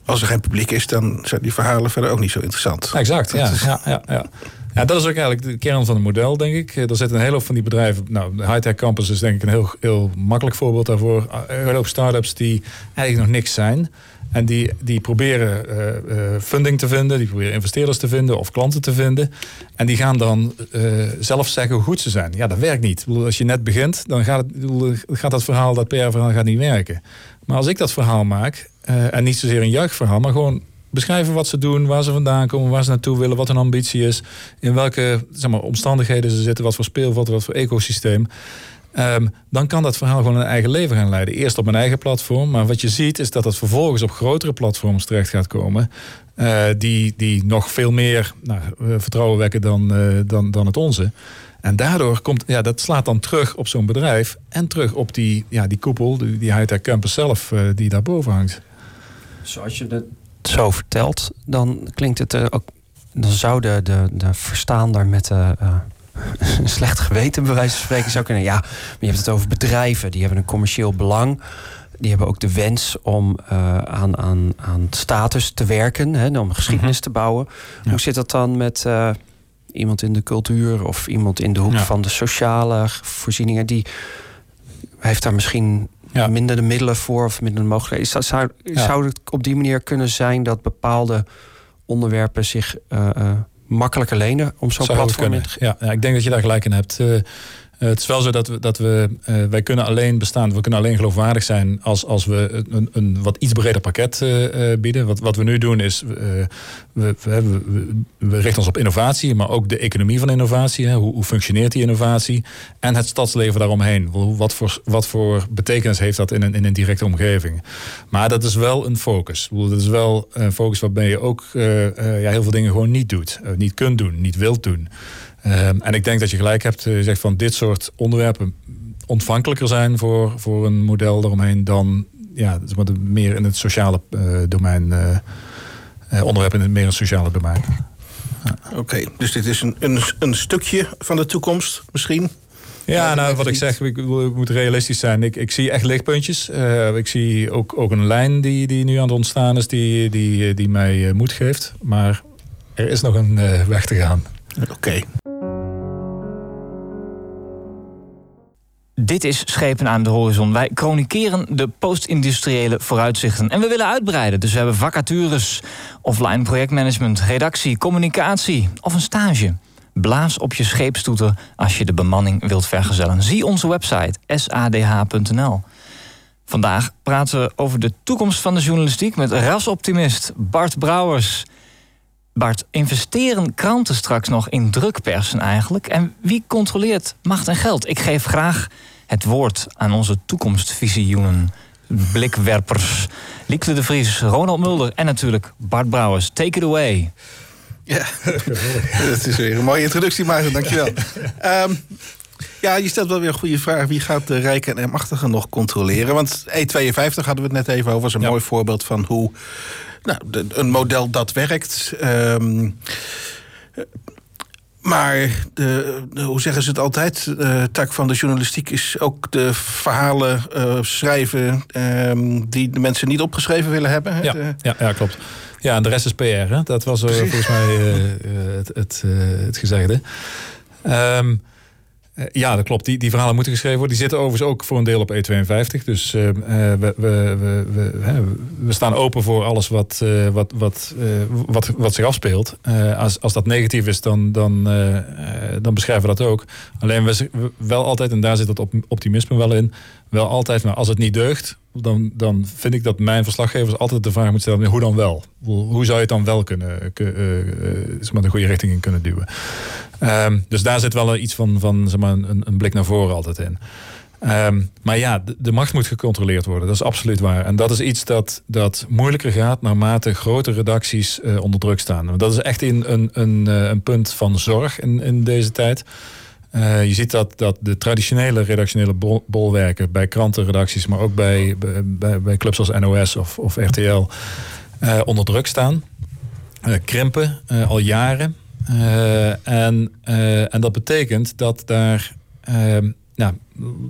als er geen publiek is, dan zijn die verhalen verder ook niet zo interessant. Exact, ja. Is... ja, ja, ja. Ja, dat is ook eigenlijk de kern van het model, denk ik. Er zitten een hele hoop van die bedrijven. Nou, de Hightech Campus is denk ik een heel, heel makkelijk voorbeeld daarvoor. Een hoop start-ups die eigenlijk nog niks zijn. En die, die proberen uh, uh, funding te vinden, die proberen investeerders te vinden of klanten te vinden. En die gaan dan uh, zelf zeggen hoe goed ze zijn. Ja, dat werkt niet. Bedoel, als je net begint, dan gaat, het, gaat dat verhaal, dat PR-verhaal gaat niet werken. Maar als ik dat verhaal maak en niet zozeer een juichverhaal, maar gewoon beschrijven wat ze doen, waar ze vandaan komen, waar ze naartoe willen, wat hun ambitie is, in welke zeg maar, omstandigheden ze zitten, wat voor speelveld, wat voor ecosysteem. Ehm, dan kan dat verhaal gewoon een eigen leven gaan leiden. Eerst op een eigen platform, maar wat je ziet is dat het vervolgens op grotere platforms terecht gaat komen. Uh, die, die nog veel meer nou, eh, vertrouwen wekken dan, dan, dan het onze. En daardoor komt, ja, dat slaat dan terug op zo'n bedrijf en terug op die, ja, die koepel, die, die high-tech campus zelf, uh, die daarboven hangt. Zoals je het zo vertelt, dan klinkt het er ook. Dan zou de, de, de verstaander met de. Uh, een slecht geweten, bij wijze van spreken, zou kunnen. Ja, maar je hebt het over bedrijven, die hebben een commercieel belang. Die hebben ook de wens om uh, aan, aan, aan status te werken, hè, om geschiedenis mm -hmm. te bouwen. Ja. Hoe zit dat dan met uh, iemand in de cultuur of iemand in de hoek ja. van de sociale voorzieningen? Die heeft daar misschien ja. minder de middelen voor of minder de mogelijkheden. Zou, zou, ja. zou het op die manier kunnen zijn dat bepaalde onderwerpen zich uh, uh, makkelijker lenen om zo'n platform in te ja, ja, ik denk dat je daar gelijk in hebt. Uh, het is wel zo dat we, dat we uh, wij kunnen alleen bestaan, we kunnen alleen geloofwaardig zijn als, als we een, een wat iets breder pakket uh, bieden. Wat, wat we nu doen is, we, we, we, richten ons op innovatie, maar ook de economie van innovatie. Hoe, hoe functioneert die innovatie? En het stadsleven daaromheen. Wat voor, wat voor betekenis heeft dat in een, in een directe omgeving? Maar dat is wel een focus. Dat is wel een focus waarbij je ook ja, heel veel dingen gewoon niet doet. niet kunt doen, niet wilt doen. Um, en ik denk dat je gelijk hebt gezegd van dit soort onderwerpen ontvankelijker zijn voor, voor een model daaromheen dan ja, meer in het sociale uh, domein. Uh, onderwerpen in het meer het sociale domein. Ja. Oké, okay, dus dit is een, een, een, stukje van de toekomst misschien? Ja, nou, wat ik zeg, ik, ik moet realistisch zijn. Ik, ik zie echt lichtpuntjes. Uh, ik zie ook, ook een lijn die, die nu aan het ontstaan is, die, die, die mij moed geeft. Maar er is nog een uh, weg te gaan. Oké. Okay. Dit is Schepen aan de Horizon. Wij chronikeren de post-industriële vooruitzichten. En we willen uitbreiden. Dus we hebben vacatures, offline projectmanagement, redactie, communicatie of een stage. Blaas op je scheepstoeter als je de bemanning wilt vergezellen. Zie onze website sadh.nl. Vandaag praten we over de toekomst van de journalistiek met rasoptimist Bart Brouwers. Bart, investeren kranten straks nog in drukpersen eigenlijk? En wie controleert macht en geld? Ik geef graag het woord aan onze toekomstvisioenen, blikwerpers. Lieke de Vries, Ronald Mulder en natuurlijk Bart Brouwers. Take it away. Ja, (laughs) dat is weer een mooie introductie, Maarten. Dankjewel. Um, (laughs) ja, je stelt wel weer een goede vraag. Wie gaat de rijken en machtigen nog controleren? Want E52 hadden we het net even over. Dat is een ja. mooi voorbeeld van hoe nou, de, een model dat werkt. Um, maar de, de, hoe zeggen ze het altijd? De tak van de journalistiek is ook de verhalen uh, schrijven um, die de mensen niet opgeschreven willen hebben. Ja, de, ja, ja, klopt. Ja, en de rest is PR. Hè? Dat was uh, volgens mij uh, het, het, het gezegde. Um, ja, dat klopt. Die, die verhalen moeten geschreven worden. Die zitten overigens ook voor een deel op E52. Dus uh, we, we, we, we, we staan open voor alles wat, wat, wat, wat, wat zich afspeelt. als, als dat negatief is, dan, dan, dan beschrijven we dat ook. Alleen we wel altijd, en daar zit het optimisme wel in, wel altijd, maar als het niet deugt, dan, dan vind ik dat mijn verslaggevers altijd de vraag moeten stellen: hoe dan wel? Hoe zou je het dan wel kunnen, uh, met een goede richting in kunnen duwen? Um, dus daar zit wel iets van, van zeg maar, een, een blik naar voren altijd in. Um, maar ja, de, de, macht moet gecontroleerd worden. Dat is absoluut waar. En dat is iets dat, dat moeilijker gaat naarmate grote redacties onder druk staan. Dat is echt een, een, een, een punt van zorg in, in deze tijd. Uh, je ziet dat, dat de traditionele redactionele bol, bolwerken bij krantenredacties, maar ook bij, bij, bij clubs als NOS of, of RTL, uh, onder druk staan. Uh, krimpen al jaren. en, en dat betekent dat daar. nou,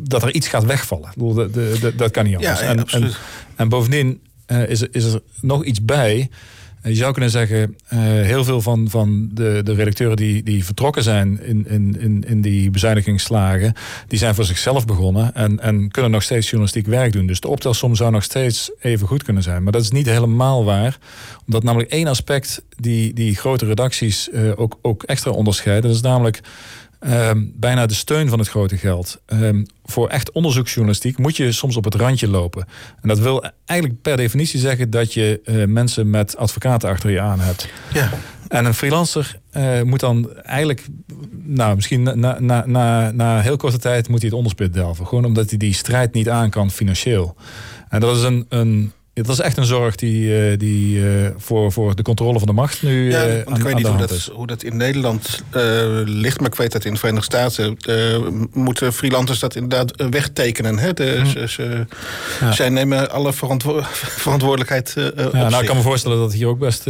dat er iets gaat wegvallen. De, de, de, dat kan niet anders. Ja, ja, en, en, en, bovendien is, er, is er nog iets bij je zou kunnen zeggen, uh, heel veel van, van de, de redacteuren die, die vertrokken zijn in, in, in, in die bezuinigingsslagen, die zijn voor zichzelf begonnen en, en kunnen nog steeds journalistiek werk doen. Dus de optelsom zou nog steeds even goed kunnen zijn. Maar dat is niet helemaal waar. Omdat namelijk één aspect die, die grote redacties uh, ook, ook extra onderscheiden, dat is namelijk ehm, bijna de steun van het grote geld. Ehm, voor echt onderzoeksjournalistiek moet je soms op het randje lopen. En dat wil eigenlijk per definitie zeggen dat je eh, mensen met advocaten achter je aan hebt. Ja. En een freelancer uh, moet dan eigenlijk, nou misschien na, na, na, na heel korte tijd moet hij het onderspit delven. Gewoon omdat hij die strijd niet aan kan financieel. En dat is een, een dat is echt een zorg die, eh, die uh, voor, voor de controle van de macht nu ja, uh, aan, ik weet niet hoe dat, hoe dat in Nederland ligt, maar ik weet dat in de Verenigde Staten moeten freelancers dat inderdaad wegtekenen. Hè? De, hm. ze, ze, ja. Zij nemen alle verantwo (laughs) verantwoordelijkheid ja, nou, zich. Ik kan me voorstellen dat het hier ook best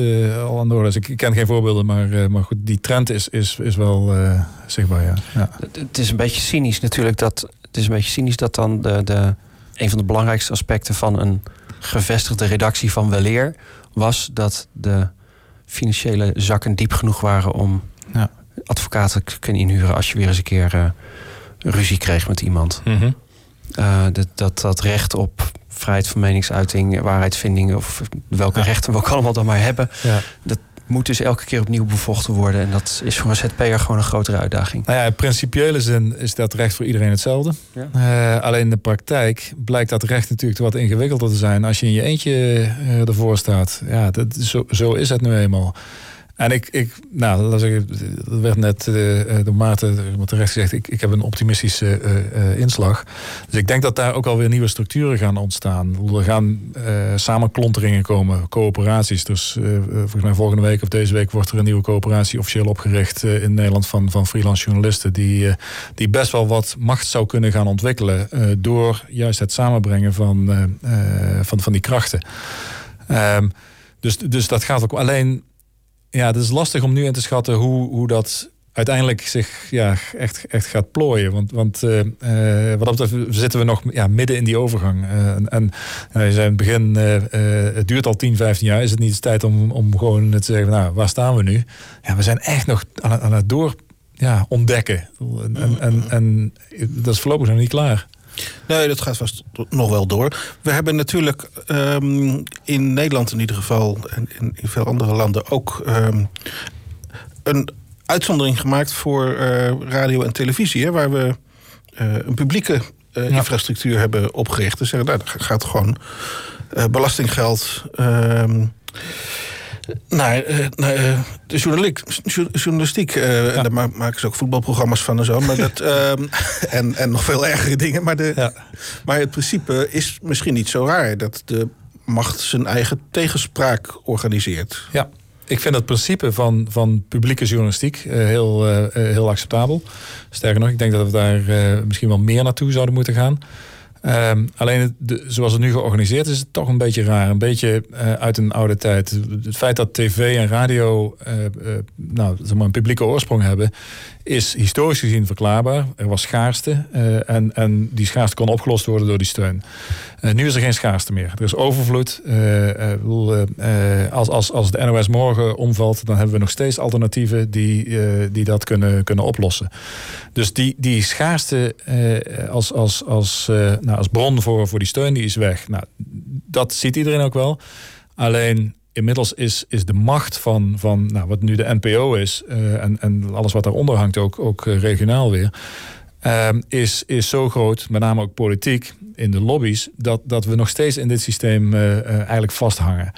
al aan de orde is. Ik, ik, ken geen voorbeelden, maar, maar goed, die trend is, is, is wel zichtbaar. Ja. ja. Het is een beetje cynisch natuurlijk dat het is een beetje cynisch dat dan de, de een van de belangrijkste aspecten van een gevestigde redactie van Weleer was dat de financiële zakken diep genoeg waren om ja. advocaten te kunnen inhuren als je weer eens een keer uh, ruzie kreeg met iemand. Mm -hmm. uh, dat, dat, dat recht op vrijheid van meningsuiting, waarheidsvinding of welke ja. rechten we ook allemaal dan maar hebben, ja. dat, moet dus elke keer opnieuw bevochten worden. En dat is voor een ZP'er gewoon een grotere uitdaging. Nou ja, in principiële zin is dat recht voor iedereen hetzelfde. Ja. Uh, alleen in de praktijk blijkt dat recht natuurlijk wat ingewikkelder te zijn als je in je eentje uh, ervoor staat. Ja, dat, zo, zo is het nu eenmaal. En ik, ik nou, dat werd net uh, door Maarten terecht gezegd, ik, ik heb een optimistische inslag. Dus ik denk dat daar ook alweer nieuwe structuren gaan ontstaan. Er gaan samenklonteringen komen, coöperaties. Dus volgens mij volgende week of deze week wordt er een nieuwe coöperatie officieel opgericht in Nederland van, van freelance journalisten. Die, die best wel wat macht zou kunnen gaan ontwikkelen door juist het samenbrengen van, van, van die krachten. Um, dus, dus dat gaat ook alleen ja, het is lastig om nu in te schatten hoe, hoe dat uiteindelijk zich ja, echt, echt gaat plooien. Want, want uh, wat dat betreft zitten we nog ja, midden in die overgang. Uh, en en je zei in het begin, het duurt al 10, 15 jaar. Is het niet eens tijd om, om gewoon te zeggen, nou, waar staan we nu? Ja, we zijn echt nog aan, aan het door ja, ontdekken. En, en, en, en dat is voorlopig nog niet klaar. Nee, dat gaat vast nog wel door. We hebben natuurlijk um, in Nederland in ieder geval... en in, veel andere landen ook... Um, een uitzondering gemaakt voor uh, radio en televisie... Hè, waar we uh, een publieke uh, ja. infrastructuur hebben opgericht. Dus zeggen, nou, dat gaat gewoon belastinggeld... Um, naar, uh, naar uh, de journaliek, journalistiek. Ja. En daar maken ze ook voetbalprogramma's van en zo. Maar dat, (laughs) ehm, en, en nog veel ergere dingen. Maar, de, ja. maar het principe is misschien niet zo raar. Dat de macht zijn eigen tegenspraak organiseert. Ja, ik vind het principe van, van publieke journalistiek heel, heel acceptabel. Sterker nog, ik denk dat we daar misschien wel meer naartoe zouden moeten gaan. Um, alleen zoals het nu georganiseerd is, is het toch een beetje raar. Een beetje uh, uit een oude tijd. Het feit dat tv en radio uh, uh, nou, zeg maar een publieke oorsprong hebben, is historisch gezien verklaarbaar. Er was schaarste en, en die schaarste kon opgelost worden door die steun. nu is er geen schaarste meer. Er is overvloed. als, als, als de NOS morgen omvalt, dan hebben we nog steeds alternatieven die, die dat kunnen, kunnen oplossen. Dus die, die schaarste als, als, als nou, nou, als bron voor, voor die steun, die is weg. Nou, dat ziet iedereen ook wel. Alleen inmiddels is, is de macht van, van nou, wat nu de NPO is... Uh, en, en alles wat daaronder hangt, ook, ook uh, regionaal weer... Uh, is, is zo groot, met name ook politiek, in de lobby's... dat, dat we nog steeds in dit systeem uh, eigenlijk vasthangen.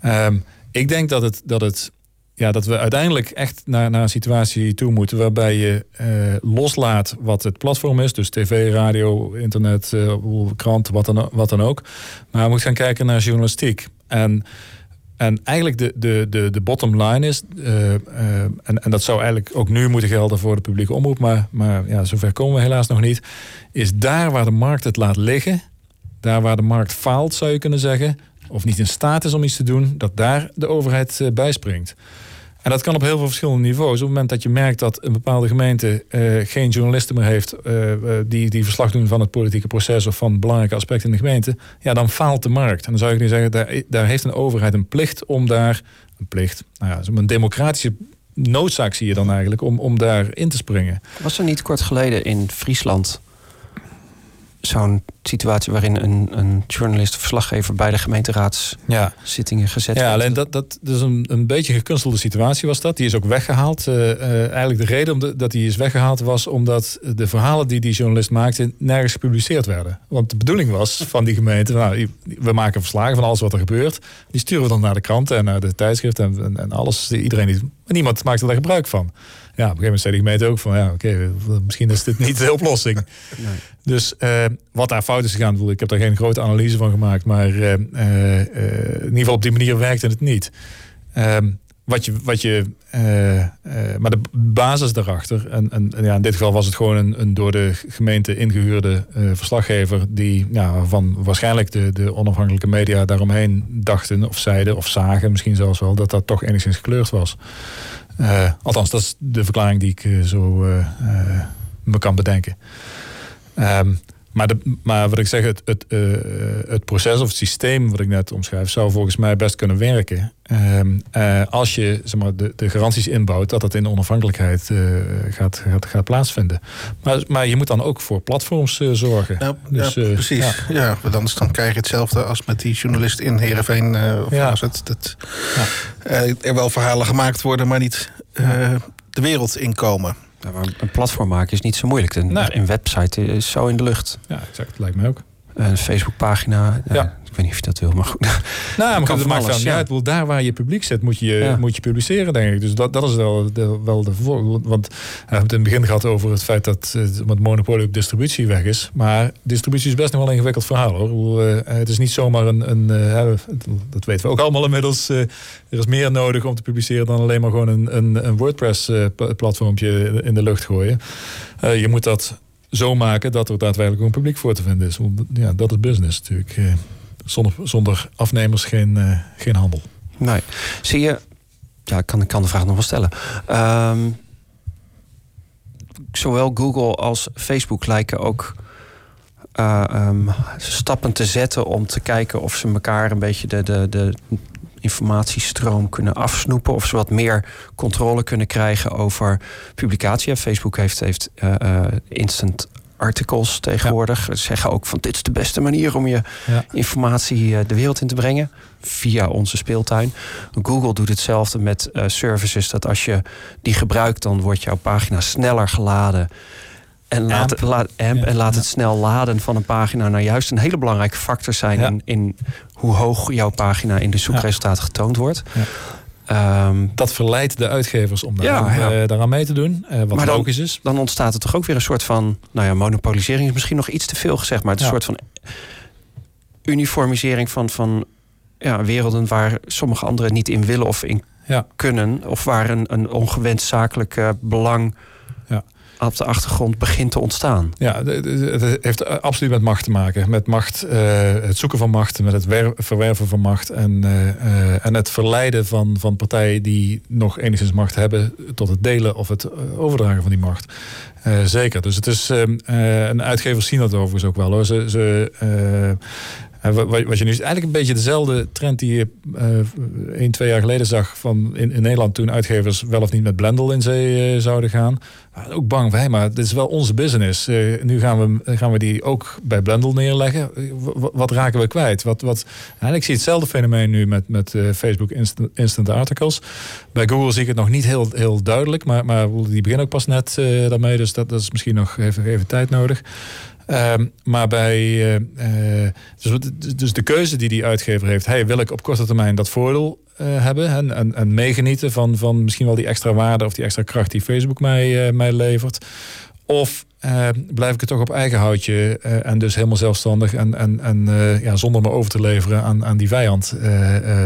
Ehm, ik denk dat het, dat het ja, dat we uiteindelijk echt naar, naar een situatie toe moeten waarbij je eh, loslaat wat het platform is. Dus tv, radio, internet, uh, krant, wat dan, wat dan ook. Maar we moeten gaan kijken naar journalistiek. En, en eigenlijk de, de, de, de bottom line is, uh, en, en dat zou eigenlijk ook nu moeten gelden voor de publieke omroep, maar, maar ja, zover komen we helaas nog niet, is daar waar de markt het laat liggen, daar waar de markt faalt, zou je kunnen zeggen, of niet in staat is om iets te doen, dat daar de overheid bijspringt. En dat kan op heel veel verschillende niveaus. Op het moment dat je merkt dat een bepaalde gemeente uh, geen journalisten meer heeft uh, die, die verslag doen van het politieke proces of van belangrijke aspecten in de gemeente, ja, dan faalt de markt. En dan zou ik nu zeggen, daar, daar heeft een overheid een plicht om daar, een plicht, nou ja, een democratische noodzaak zie je dan eigenlijk om, om daar in te springen. Was er niet kort geleden in Friesland zo'n situatie waarin een, een journalist of verslaggever bij de gemeenteraadszittingen gezet ja, alleen dat, dat dus een, een beetje gekunstelde situatie was dat. Die is ook weggehaald. Uh, uh, eigenlijk de reden om de, dat die is weggehaald was omdat de verhalen die die journalist maakte nergens gepubliceerd werden. Want de bedoeling was van die gemeente, nou, we maken verslagen van alles wat er gebeurt. Die sturen we dan naar de kranten en naar de tijdschriften en, en, en alles. Iedereen die, niemand maakt er gebruik van op een gegeven moment zei de gemeente ook van ja, oké, misschien is dit niet de oplossing. (laughs) Nee. Dus uh, wat daar fout is gegaan, ik heb daar geen grote analyse van gemaakt, maar uh, uh, in ieder geval op die manier werkte het niet. Ehm, wat je, wat je, maar de basis daarachter, en, en, en, ja, in dit geval was het gewoon een, een door de gemeente ingehuurde verslaggever, die ja, van waarschijnlijk de, de onafhankelijke media daaromheen dachten of zeiden of zagen, misschien zelfs wel, dat dat toch enigszins gekleurd was. Uh, althans, dat is de verklaring die ik uh, zo uh, me kan bedenken. Um, maar, de, maar wat ik zeg, het, het, het proces of het systeem wat ik net omschrijf, zou volgens mij best kunnen werken. Um, als je zeg maar, de, de garanties inbouwt dat het in onafhankelijkheid gaat, gaat, gaat plaatsvinden. Maar, maar je moet dan ook voor platforms zorgen. Nou, dus, ja, precies. Ja. ja, want anders dan krijg je hetzelfde als met die journalist in Heerenveen. of ja. als het, dat ja. er wel verhalen gemaakt worden, maar niet de wereld inkomen. Een platform maken is niet zo moeilijk. Een, nee. een website is zo in de lucht. Ja, exact. Lijkt me ook. Een Facebookpagina. Ja. ja. Ik weet niet of je dat wil, maar goed. (laughs) Nou, maar het maakt ja. uit. Daar waar je publiek zet, moet je, ja. moet je publiceren, denk ik. Dus dat, dat is wel de, wel de. Want we hebben het in het begin gehad over het feit dat het monopolie op distributie weg is. Maar distributie is best nog wel een ingewikkeld verhaal, hoor. Uh, het is niet zomaar een... een dat weten we ook allemaal inmiddels. Er is meer nodig om te publiceren dan alleen maar gewoon een, een, een WordPress-platformpje in de lucht gooien. je moet dat zo maken dat er daadwerkelijk een publiek voor te vinden is. Want ja, dat is business natuurlijk. Eh, zonder, zonder afnemers geen, uh, geen handel. Nee. Zie je, ja, ik kan, kan de vraag nog wel stellen. Um, zowel Google als Facebook lijken ook uh, um, stappen te zetten om te kijken of ze elkaar een beetje de, de, de informatiestroom kunnen afsnoepen. Of ze wat meer controle kunnen krijgen over publicatie. Facebook heeft, heeft uh, uh, instant articles tegenwoordig. Ja. Zeggen ook van dit is de beste manier om je ja. informatie uh, de wereld in te brengen. Via onze speeltuin. Google doet hetzelfde met services. Dat als je die gebruikt, dan wordt jouw pagina sneller geladen. En laat, laat, amp, ja, en laat het snel laden van een pagina nou juist een hele belangrijke factor zijn in, in hoe hoog jouw pagina in de zoekresultaten getoond wordt. Um, dat verleidt de uitgevers om daaraan, ja, ja. Uh, daaraan mee te doen. Uh, wat maar dan, logisch is. Dan ontstaat er toch ook weer een soort van. Nou ja, monopolisering is misschien nog iets te veel gezegd. Maar het is een soort van uniformisering van, van ja, werelden waar sommige anderen niet in willen of in kunnen. Of waar een, een ongewenst zakelijk uh, belang op de achtergrond begint te ontstaan. Ja, het heeft absoluut met macht te maken. Met macht, uh, het zoeken van macht, met het verwerven van macht en, uh, en het verleiden van, van partijen die nog enigszins macht hebben tot het delen of het overdragen van die macht. zeker. Dus het is een uitgever zien dat overigens ook wel hoor. Ze, ze wat je nu is eigenlijk een beetje dezelfde trend die je een, twee jaar geleden zag van in, in Nederland toen uitgevers wel of niet met Blendel in zee uh, zouden gaan. ook bang wij, maar dit is wel onze business. Uh, nu gaan we, gaan we die ook bij Blendel neerleggen. wat raken we kwijt? Wat, wat, eigenlijk zie hetzelfde fenomeen nu met, met Facebook instant, instant, articles. Bij Google zie ik het nog niet heel, heel duidelijk, maar, maar die beginnen ook pas net daarmee. Dus dat, dat is misschien nog even, even tijd nodig. Um, maar bij. Uh, dus, dus, de keuze die die uitgever heeft: hey, wil ik op korte termijn dat voordeel uh, hebben en, en, en, meegenieten van, van misschien wel die extra waarde of die extra kracht die Facebook mij, mij levert? Of uh, blijf ik het toch op eigen houtje uh, en dus helemaal zelfstandig en, en, en uh, ja, zonder me over te leveren aan, aan die vijand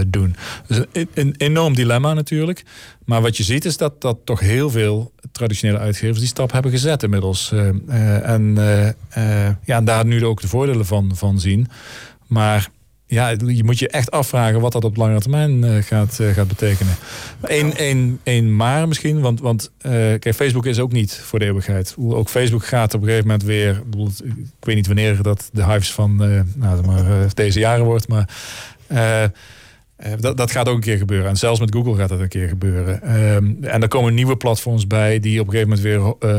doen. Dus een, enorm dilemma natuurlijk. Maar wat je ziet is dat, dat toch heel veel traditionele uitgevers die stap hebben gezet inmiddels. en, ja, en daar nu ook de voordelen van, van zien. Maar ja, je moet je echt afvragen wat dat op lange termijn uh, gaat, uh, gaat betekenen. Eén één, één maar misschien, want, want uh, kijk, Facebook is ook niet voor de eeuwigheid. Ook Facebook gaat op een gegeven moment weer, ik weet niet wanneer dat de hives van nou, maar, deze jaren wordt, maar dat, dat gaat ook een keer gebeuren. En zelfs met Google gaat dat een keer gebeuren. Um, en er komen nieuwe platforms bij die op een gegeven moment weer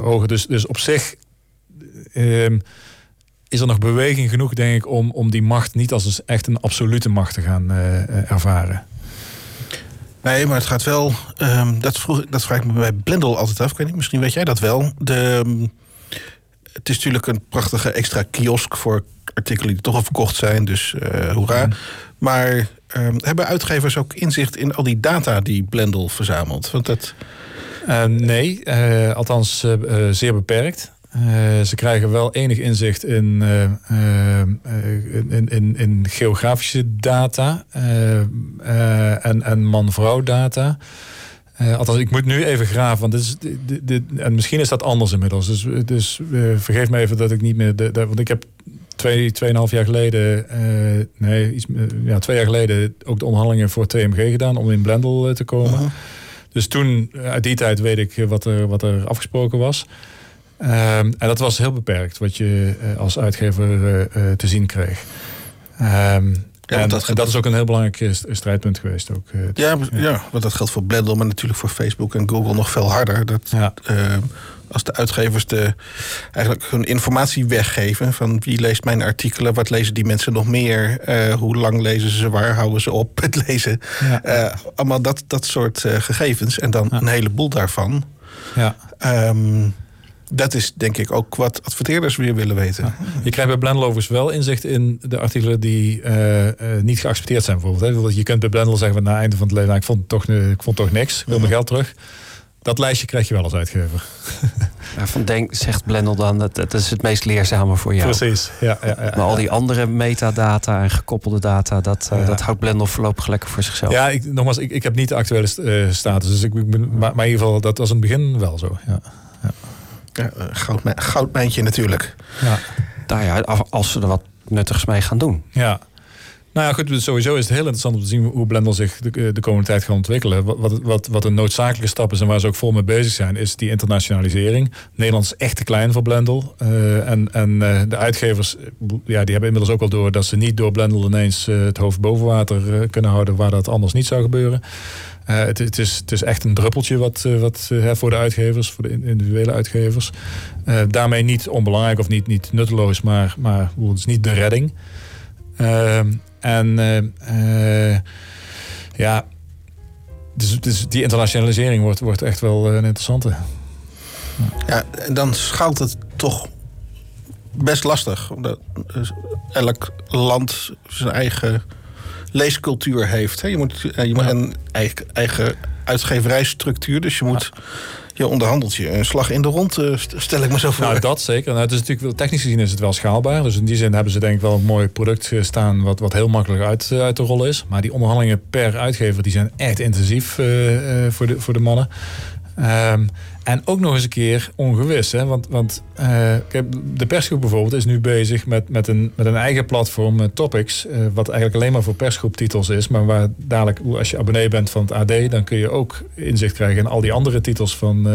hoger. Dus, dus op zich. Um, is er nog beweging genoeg, denk ik, om, om die macht niet als een, echt een absolute macht te gaan uh, ervaren. Nee, maar het gaat wel. Um, dat, vroeg, dat vraag ik me bij Blendel altijd af. Ik weet niet, misschien weet jij dat wel. De, um, het is natuurlijk een prachtige extra kiosk voor artikelen die toch al verkocht zijn. Dus uh, hoera. Mm. Maar um, hebben uitgevers ook inzicht in al die data die Blendel verzamelt? Want dat... Uh, nee, althans zeer beperkt. Uh, ze krijgen wel enig inzicht in, uh, uh, in, in, in, geografische data en, en man-vrouw data. althans, ik moet nu even graven, want dit is, dit, dit, en misschien is dat anders inmiddels. Dus, dus vergeef me even dat ik niet meer. De, de, want ik heb twee, tweeënhalf jaar geleden, nee, iets, ja, twee jaar geleden ook de onderhandelingen voor TMG gedaan om in Blendel te komen. -huh. Dus toen, uit die tijd weet ik wat er, wat er afgesproken was. Um, en dat was heel beperkt wat je uh, als uitgever uh, uh, te zien kreeg. Um, ja, en, dat, dat is ook een heel belangrijk strijdpunt geweest. Ook, ja, ja, ja, want dat geldt voor Blendel, maar natuurlijk voor Facebook en Google nog veel harder. Dat, ja. Ehm, als de uitgevers de, eigenlijk hun informatie weggeven van wie leest mijn artikelen, wat lezen die mensen nog meer, hoe lang lezen ze, waar houden ze op (laughs) het lezen. Ja. allemaal dat, dat soort gegevens en dan een heleboel daarvan. Ja. Um, dat is denk ik ook wat adverteerders weer willen weten. Je krijgt bij Blendel overigens wel inzicht in de artikelen die uh, uh, niet geaccepteerd zijn. Bijvoorbeeld. Hè? Je kunt bij Blendel zeggen van na het einde van het leven, nou, ik, vond toch, ik vond toch niks, ik wil mijn geld terug. Dat lijstje krijg je wel als uitgever. (laughs) Ja, van denk, zegt Blendel dan, dat, dat is het meest leerzame voor jou. Precies, ja. ja, ja maar al die andere metadata en gekoppelde data, dat, uh, dat houdt Blendel voorlopig lekker voor zichzelf. Ja, ik, nogmaals, ik, ik heb niet de actuele status. Dus ik, maar, maar in ieder geval, dat was in het begin wel zo. Ja. Ja, goudmijn, goudmijntje natuurlijk. Ja. Nou ja, als ze er wat nuttigs mee gaan doen. Ja. Nou ja, goed, dus sowieso is het heel interessant om te zien hoe Blendel zich de, de komende tijd gaat ontwikkelen. Wat, wat, wat een noodzakelijke stap is en waar ze ook vol mee bezig zijn, is die internationalisering. Nederland is echt te klein voor Blendel. Uh, en en uh, de uitgevers, ja, die hebben inmiddels ook al door dat ze niet door Blendel ineens uh, het hoofd boven water kunnen houden, waar dat anders niet zou gebeuren. Uh, het, het, is, het is echt een druppeltje wat, uh, wat uh, voor de uitgevers, voor de individuele uitgevers. daarmee niet onbelangrijk of niet, niet nutteloos, maar, maar het is niet de redding. Ehm, en ja, dus, dus, die internationalisering wordt, wordt echt wel een interessante. Ja, en dan schaalt het toch best lastig. Omdat elk land zijn eigen leescultuur heeft. Je moet, je moet een eigen, eigen uitgeverijstructuur, dus je moet... Je onderhandelt je een slag in de rond, stel ik me zo voor. Nou, dat zeker. Nou, het is natuurlijk, technisch gezien is het wel schaalbaar. Dus in die zin hebben ze denk ik wel een mooi product staan... wat, wat heel makkelijk uit, uit te rollen is. Maar die onderhandelingen per uitgever die zijn echt intensief uh, uh, voor, de, voor de mannen. Um, en ook nog eens een keer ongewis. Hè? Want, want uh, de persgroep bijvoorbeeld is nu bezig met, met, een, met een eigen platform, uh, Topics. Uh, wat eigenlijk alleen maar voor persgroeptitels is. Maar waar dadelijk, als je abonnee bent van het AD, dan kun je ook inzicht krijgen in al die andere titels van,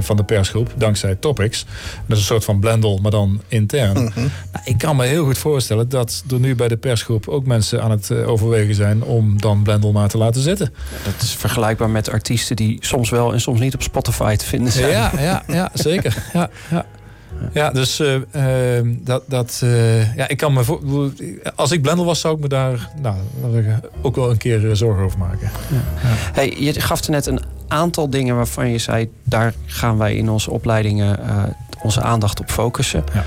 van de persgroep. Dankzij Topics. Dat is een soort van Blendel, maar dan intern. Mm -hmm. nou, ik kan me heel goed voorstellen dat er nu bij de persgroep ook mensen aan het overwegen zijn om dan Blendel maar te laten zitten. Dat is vergelijkbaar met artiesten die soms wel en soms niet op Spotify te vinden zijn. Ja, ja, ja zeker. Ja, ja. Ja, dus uh, uh, dat, dat uh, ja, ik kan me voor, als ik Blender was, zou ik me daar nou, ook wel een keer zorgen over maken. Ja. Ja. Hey, je gaf er net een aantal dingen waarvan je zei, daar gaan wij in onze opleidingen onze aandacht op focussen. Ja.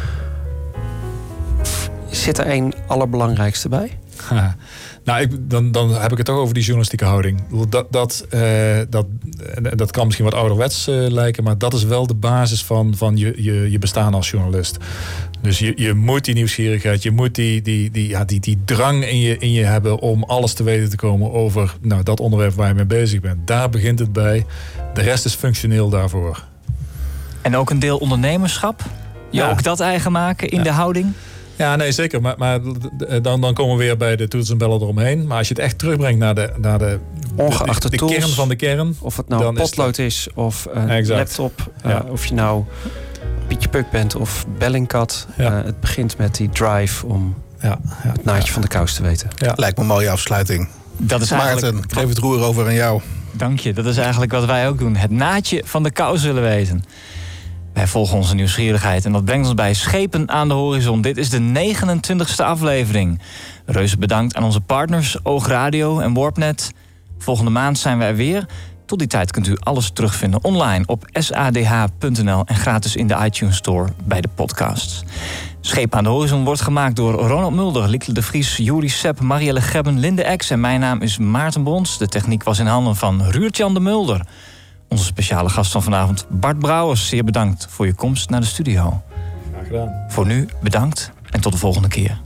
Zit er één allerbelangrijkste bij? (laughs) Nou, ik, dan, dan heb ik het toch over die journalistieke houding. Dat, dat, uh, dat, dat kan misschien wat ouderwets uh, lijken, maar dat is wel de basis van, van je, je, je bestaan als journalist. Dus je, je moet die nieuwsgierigheid, je moet die, die, die, ja, die, die drang in je, in je hebben om alles te weten te komen over nou, dat onderwerp waar je mee bezig bent. Daar begint het bij. De rest is functioneel daarvoor. En ook een deel ondernemerschap? Je ja. ook dat eigen maken in ja. de houding? Ja, nee, zeker. Maar, maar dan, dan komen we weer bij de toetsen en bellen eromheen. Maar als je het echt terugbrengt naar de, naar de, Ongeacht de, de, de tools, kern van de kern. Of het nou een potlood is, is, of een exact. laptop. Ja. Uh, of je nou Pietje Puk bent of Bellingcat. Ja. Uh, het begint met die drive om ja. het naadje van de kous te weten. Lijkt me een mooie afsluiting. Dat is Maarten, eigenlijk... ik geef het roer over aan jou. Dank je. Dat is eigenlijk wat wij ook doen. Het naadje van de kous willen weten. Wij volgen onze nieuwsgierigheid en dat brengt ons bij Schepen aan de Horizon. Dit is de 29ste aflevering. Reuze bedankt aan onze partners Oog Radio en Warpnet. Volgende maand zijn we er weer. Tot die tijd kunt u alles terugvinden online op sadh.nl en gratis in de iTunes Store bij de podcasts. Scheep aan de Horizon wordt gemaakt door Ronald Mulder, Lieke de Vries, Juri Sepp, Marielle Gebben, Linde Ex en mijn naam is Maarten Brons. De techniek was in handen van Ruurtjan de Mulder. Onze speciale gast van vanavond, Bart Brouwers. Zeer bedankt voor je komst naar de studio. Graag gedaan. Voor nu bedankt en tot de volgende keer.